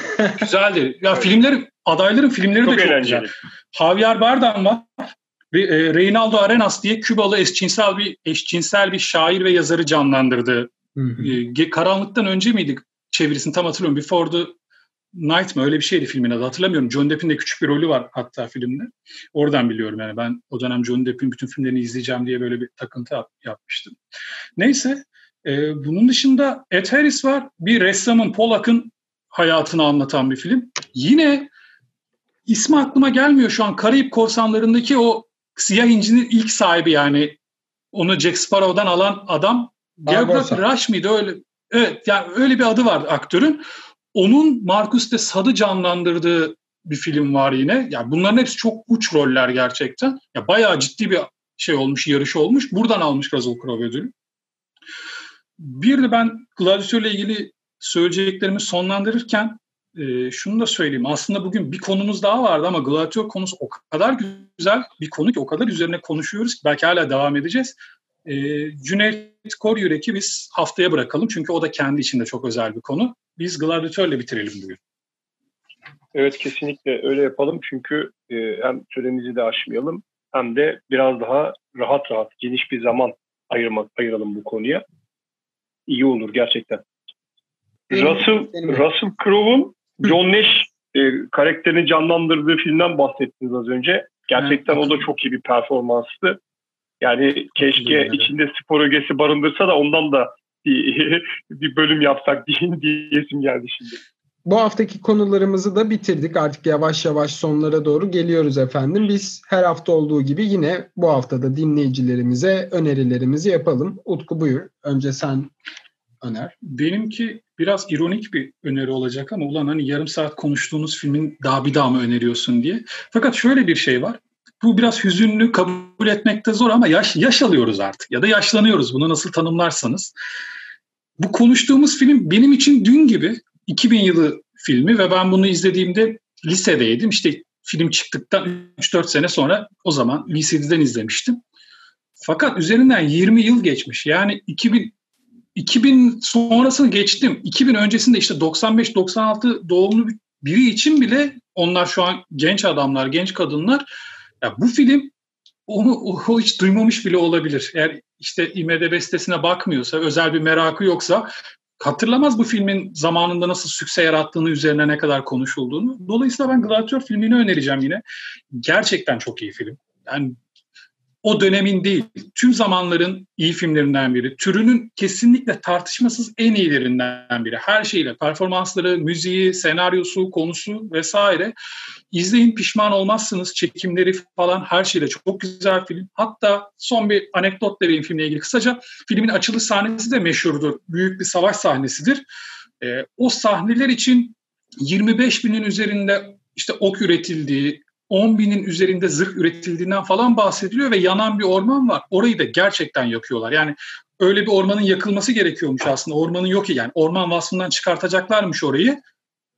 Güzeldi. Ya evet. filmlerin adayların filmleri çok de çok eğlenceli. güzel. Javier Bardem var. E, Reynaldo Arenas diye Kübalı eşcinsel bir eşcinsel bir şair ve yazarı canlandırdı. E, Karanlıktan önce miydik çevirisini tam hatırlıyorum. Before the Night mı öyle bir şeydi filmin adı hatırlamıyorum. John Depp'in de küçük bir rolü var hatta filmde. Oradan biliyorum yani ben o dönem John Depp'in bütün filmlerini izleyeceğim diye böyle bir takıntı yap, yapmıştım. Neyse e, bunun dışında Ed Harris var. Bir ressamın Polak'ın hayatını anlatan bir film. Yine ismi aklıma gelmiyor şu an. Karayip Korsanları'ndaki o siyah incinin ilk sahibi yani onu Jack Sparrow'dan alan adam Geography Rush mıydı öyle? Evet yani öyle bir adı var aktörün. Onun Marcus de Sadı canlandırdığı bir film var yine. Yani bunların hepsi çok uç roller gerçekten. Ya bayağı ciddi bir şey olmuş, yarış olmuş. Buradan almış Russell Crowe ödülü. Bir de ben Gladiator'la ilgili söyleyeceklerimi sonlandırırken e, şunu da söyleyeyim. Aslında bugün bir konumuz daha vardı ama Gladiator konusu o kadar güzel bir konu ki o kadar üzerine konuşuyoruz ki belki hala devam edeceğiz. E, Cüneyt Koryürek'i biz haftaya bırakalım çünkü o da kendi içinde çok özel bir konu. Biz Gladiator'la bitirelim bugün. Evet kesinlikle öyle yapalım çünkü e, hem süremizi de aşmayalım hem de biraz daha rahat rahat geniş bir zaman ayırmak ayıralım bu konuya. İyi olur gerçekten. Russell, Russell Crowe'un John Nash e, karakterini canlandırdığı filmden bahsettiniz az önce. Gerçekten evet. o da çok iyi bir performanstı. Yani keşke evet. içinde spor ögesi barındırsa da ondan da bir, bir bölüm yapsak diye diyesim geldi şimdi. Bu haftaki konularımızı da bitirdik. Artık yavaş yavaş sonlara doğru geliyoruz efendim. Biz her hafta olduğu gibi yine bu haftada dinleyicilerimize önerilerimizi yapalım. Utku buyur. Önce sen öner. Benimki biraz ironik bir öneri olacak ama ulan hani yarım saat konuştuğunuz filmin daha bir daha mı öneriyorsun diye. Fakat şöyle bir şey var. Bu biraz hüzünlü kabul etmekte zor ama yaş, yaş alıyoruz artık ya da yaşlanıyoruz bunu nasıl tanımlarsanız. Bu konuştuğumuz film benim için dün gibi 2000 yılı filmi ve ben bunu izlediğimde lisedeydim. İşte film çıktıktan 3-4 sene sonra o zaman VCD'den izlemiştim. Fakat üzerinden 20 yıl geçmiş. Yani 2000 2000 sonrasını geçtim. 2000 öncesinde işte 95-96 doğumlu biri için bile onlar şu an genç adamlar, genç kadınlar. Ya bu film onu o hiç duymamış bile olabilir. Eğer işte IMDB sitesine bakmıyorsa, özel bir merakı yoksa hatırlamaz bu filmin zamanında nasıl sükse yarattığını üzerine ne kadar konuşulduğunu. Dolayısıyla ben Gladiator filmini önereceğim yine. Gerçekten çok iyi film. Yani o dönemin değil, tüm zamanların iyi filmlerinden biri. Türünün kesinlikle tartışmasız en iyilerinden biri. Her şeyle, performansları, müziği, senaryosu, konusu vesaire. İzleyin pişman olmazsınız. Çekimleri falan her şeyle çok güzel film. Hatta son bir anekdot vereyim filmle ilgili kısaca. Filmin açılış sahnesi de meşhurdur. Büyük bir savaş sahnesidir. E, o sahneler için 25 binin üzerinde işte ok üretildiği, 10 binin üzerinde zırh üretildiğinden falan bahsediliyor ve yanan bir orman var. Orayı da gerçekten yakıyorlar. Yani öyle bir ormanın yakılması gerekiyormuş aslında. Ormanın yok ki yani orman vasfından çıkartacaklarmış orayı.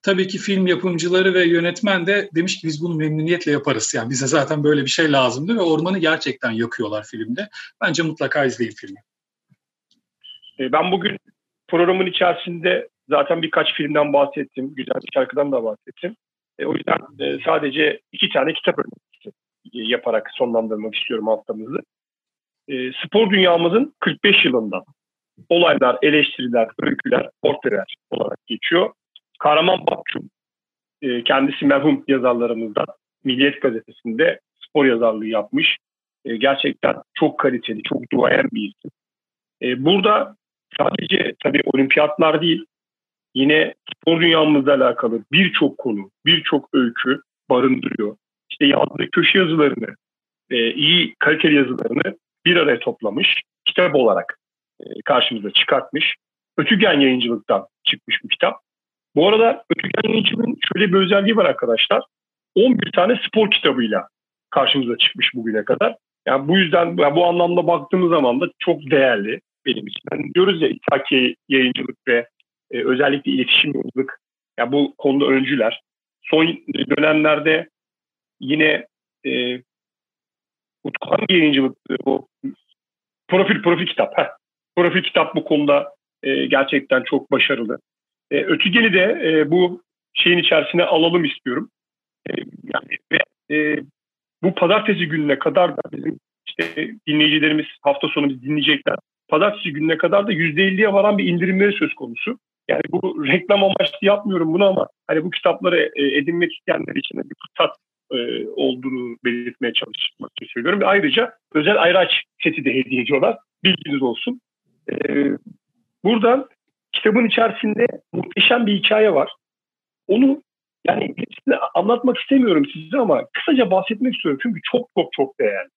Tabii ki film yapımcıları ve yönetmen de demiş ki biz bunu memnuniyetle yaparız. Yani bize zaten böyle bir şey lazımdı ve ormanı gerçekten yakıyorlar filmde. Bence mutlaka izleyin filmi. E, ben bugün programın içerisinde zaten birkaç filmden bahsettim. Güzel bir şarkıdan da bahsettim. E, o yüzden e, sadece iki tane kitap önerisi yaparak sonlandırmak istiyorum haftamızı. E, spor dünyamızın 45 yılından olaylar, eleştiriler, öyküler, portreler olarak geçiyor. Kahraman Bakçum, e, kendisi merhum yazarlarımızdan Milliyet Gazetesi'nde spor yazarlığı yapmış. E, gerçekten çok kaliteli, çok duayen bir isim. E, burada sadece tabii olimpiyatlar değil, yine spor dünyamızla alakalı birçok konu, birçok öykü barındırıyor. İşte yazdığı köşe yazılarını, e, iyi kaliteli yazılarını bir araya toplamış, kitap olarak e, karşımıza çıkartmış. Ötügen yayıncılıktan çıkmış bu kitap. Bu arada Ötügen yayıncılığın şöyle bir özelliği var arkadaşlar. 11 tane spor kitabıyla karşımıza çıkmış bugüne kadar. Yani bu yüzden yani bu anlamda baktığımız zaman da çok değerli benim için. Yani diyoruz ya İthaki yayıncılık ve e, özellikle iletişim yayıncılık yani bu konuda öncüler. Son dönemlerde yine e, hangi yayıncılık bu profil profil kitap. Heh. Profil kitap bu konuda e, gerçekten çok başarılı. E, Ötügel'i de e, bu şeyin içerisine alalım istiyorum. E, yani ve e, bu pazartesi gününe kadar da bizim işte dinleyicilerimiz hafta sonu dinleyecekler. Pazartesi gününe kadar da %50'ye varan bir indirimleri söz konusu. Yani bu reklam amaçlı yapmıyorum bunu ama hani bu kitapları e, edinmek isteyenler için bir fırsat e, olduğunu belirtmeye çalışmak için söylüyorum. Ve ayrıca özel ayraç seti de hediye ediyorlar. Bilginiz olsun. E, buradan kitabın içerisinde muhteşem bir hikaye var. Onu yani hepsini anlatmak istemiyorum size ama kısaca bahsetmek istiyorum. Çünkü çok çok çok değerli.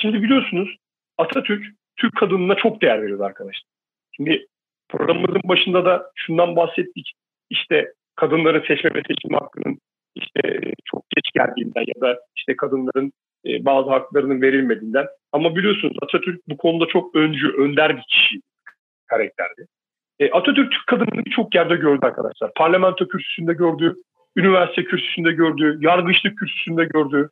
Şimdi biliyorsunuz Atatürk Türk kadınına çok değer veriyordu arkadaşlar. Şimdi programımızın başında da şundan bahsettik. İşte kadınların seçme ve seçim hakkının işte çok geç geldiğinden ya da işte kadınların e, bazı haklarının verilmediğinden. Ama biliyorsunuz Atatürk bu konuda çok öncü, önder bir kişi karakterdi. E, Atatürk Türk kadınını birçok yerde gördü arkadaşlar. Parlamento kürsüsünde gördü, üniversite kürsüsünde gördü, yargıçlık kürsüsünde gördü,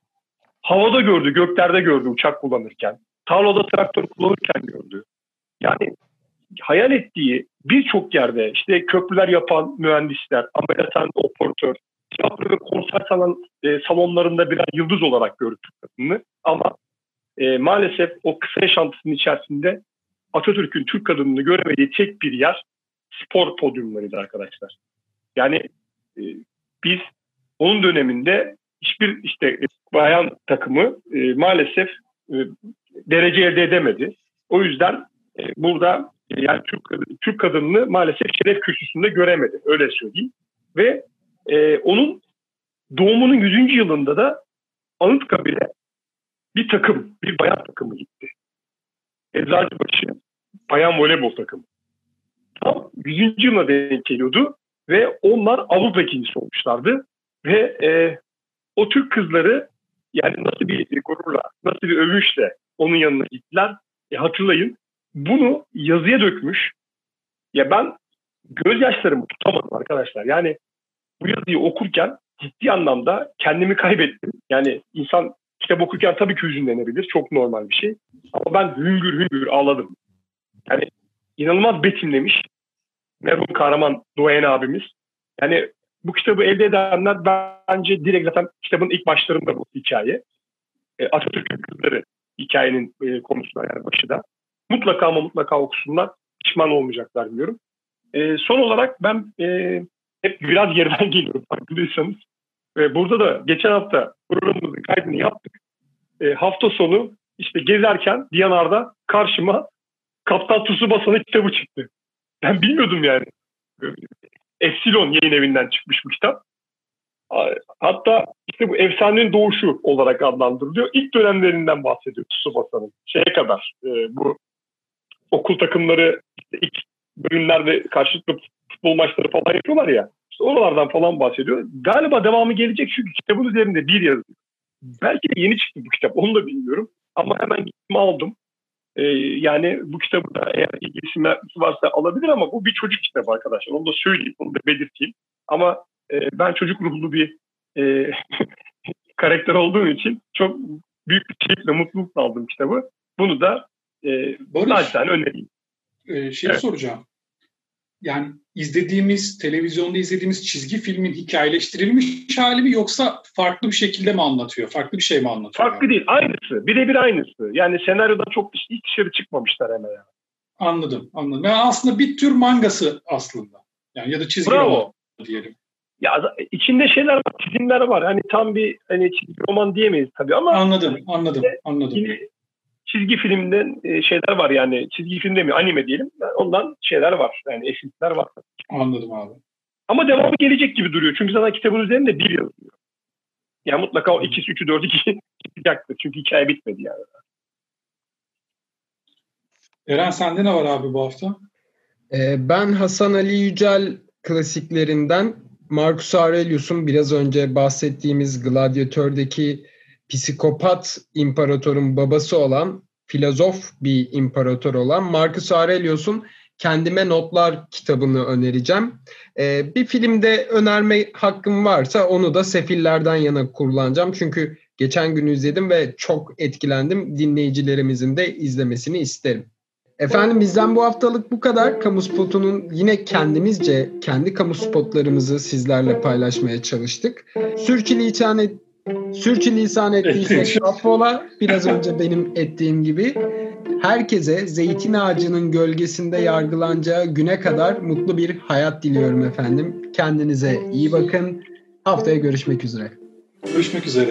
havada gördü, göklerde gördü uçak kullanırken, tarlada traktör kullanırken gördü. Yani hayal ettiği birçok yerde işte köprüler yapan mühendisler, ameliyathan operatör, tiyatro ve konser salon, e, salonlarında birer yıldız olarak gördü kadını. Ama e, maalesef o kısa yaşantısının içerisinde Atatürk'ün Türk kadınını göremediği tek bir yer spor podyumlarıydı arkadaşlar. Yani e, biz onun döneminde hiçbir işte bayan takımı e, maalesef e, derece elde edemedi. O yüzden e, burada yani Türk, Türk kadınını maalesef şeref kürsüsünde göremedi. Öyle söyleyeyim. Ve e, onun doğumunun 100. yılında da Anıtkabir'e bir takım, bir bayan takımı gitti. Eczacıbaşı bayan voleybol takımı. Tam 100. yılına denk geliyordu ve onlar Avrupa ikincisi olmuşlardı. Ve e, o Türk kızları yani nasıl bir gururla, nasıl bir övünçle onun yanına gittiler. E, hatırlayın bunu yazıya dökmüş. Ya ben gözyaşlarımı tutamadım arkadaşlar. Yani bu yazıyı okurken ciddi anlamda kendimi kaybettim. Yani insan kitap okurken tabii ki hüzünlenebilir. Çok normal bir şey. Ama ben hüngür hüngür ağladım. Yani inanılmaz betimlemiş. Merhum kahraman Doğayan abimiz. Yani bu kitabı elde edenler bence direkt zaten kitabın ilk başlarında bu hikaye. E, Atatürk'ün kızları hikayenin e, konusunda yani başı da. Mutlaka ama mutlaka okusunlar. Pişman olmayacaklar biliyorum. E, son olarak ben e, hep biraz yerden geliyorum farkındaysanız. Ve burada da geçen hafta programımızın kaydını yaptık. E, hafta sonu işte gezerken Diyanar'da karşıma Kaptan Tsubasa'nın kitabı çıktı. Ben bilmiyordum yani. Epsilon yayın evinden çıkmış bu kitap. Hatta işte bu efsanenin doğuşu olarak adlandırılıyor. İlk dönemlerinden bahsediyor Tsubasa'nın. Şeye kadar e, bu okul takımları işte ilk bölümlerde karşılıklı futbol maçları falan yapıyorlar ya. İşte oralardan falan bahsediyor. Galiba devamı gelecek çünkü kitabın üzerinde bir yazıyor. Belki de yeni çıktı bu kitap onu da bilmiyorum. Ama hemen gittim aldım. Ee, yani bu kitabı da eğer ilgisi varsa alabilir ama bu bir çocuk kitabı arkadaşlar. Onu da söyleyeyim, onu da belirteyim. Ama e, ben çocuk ruhlu bir e, karakter olduğum için çok büyük bir keyifle, mutlulukla aldım kitabı. Bunu da e, Barış, önereyim. E, şey evet. soracağım. Yani izlediğimiz, televizyonda izlediğimiz çizgi filmin hikayeleştirilmiş hali mi yoksa farklı bir şekilde mi anlatıyor? Farklı bir şey mi anlatıyor? Farklı yani? değil, aynısı. Birebir aynısı. Yani senaryoda çok hiç dışarı çıkmamışlar hemen yani. Anladım, anladım. Yani aslında bir tür mangası aslında. Yani ya da çizgi Bravo. roman diyelim. Ya içinde şeyler var, çizimler var. Hani tam bir hani çizgi roman diyemeyiz tabii ama anladım, anladım, anladım. Yine çizgi filmden e, şeyler var yani çizgi film demiyor anime diyelim. Ondan şeyler var. Yani esintiler var. Anladım abi. Ama devamı gelecek gibi duruyor. Çünkü zaten kitabın üzerinde bir yazıyor. Yani mutlaka o ikisi, üçü, dördü kişi çıkacaktır. Çünkü hikaye bitmedi yani. Eren sende ne var abi bu hafta? Ee, ben Hasan Ali Yücel klasiklerinden Marcus Aurelius'un biraz önce bahsettiğimiz Gladiatör'deki psikopat imparatorun babası olan, filozof bir imparator olan Marcus Aurelius'un Kendime Notlar kitabını önereceğim. Ee, bir filmde önerme hakkım varsa onu da Sefillerden yana kullanacağım. Çünkü geçen gün izledim ve çok etkilendim. Dinleyicilerimizin de izlemesini isterim. Efendim bizden bu haftalık bu kadar. Kamu spotunun yine kendimizce kendi kamu spotlarımızı sizlerle paylaşmaya çalıştık. Sürçülisan, et, sürçülisan ettiysek affola biraz önce benim ettiğim gibi. Herkese zeytin ağacının gölgesinde yargılanacağı güne kadar mutlu bir hayat diliyorum efendim. Kendinize iyi bakın. Haftaya görüşmek üzere. Görüşmek üzere.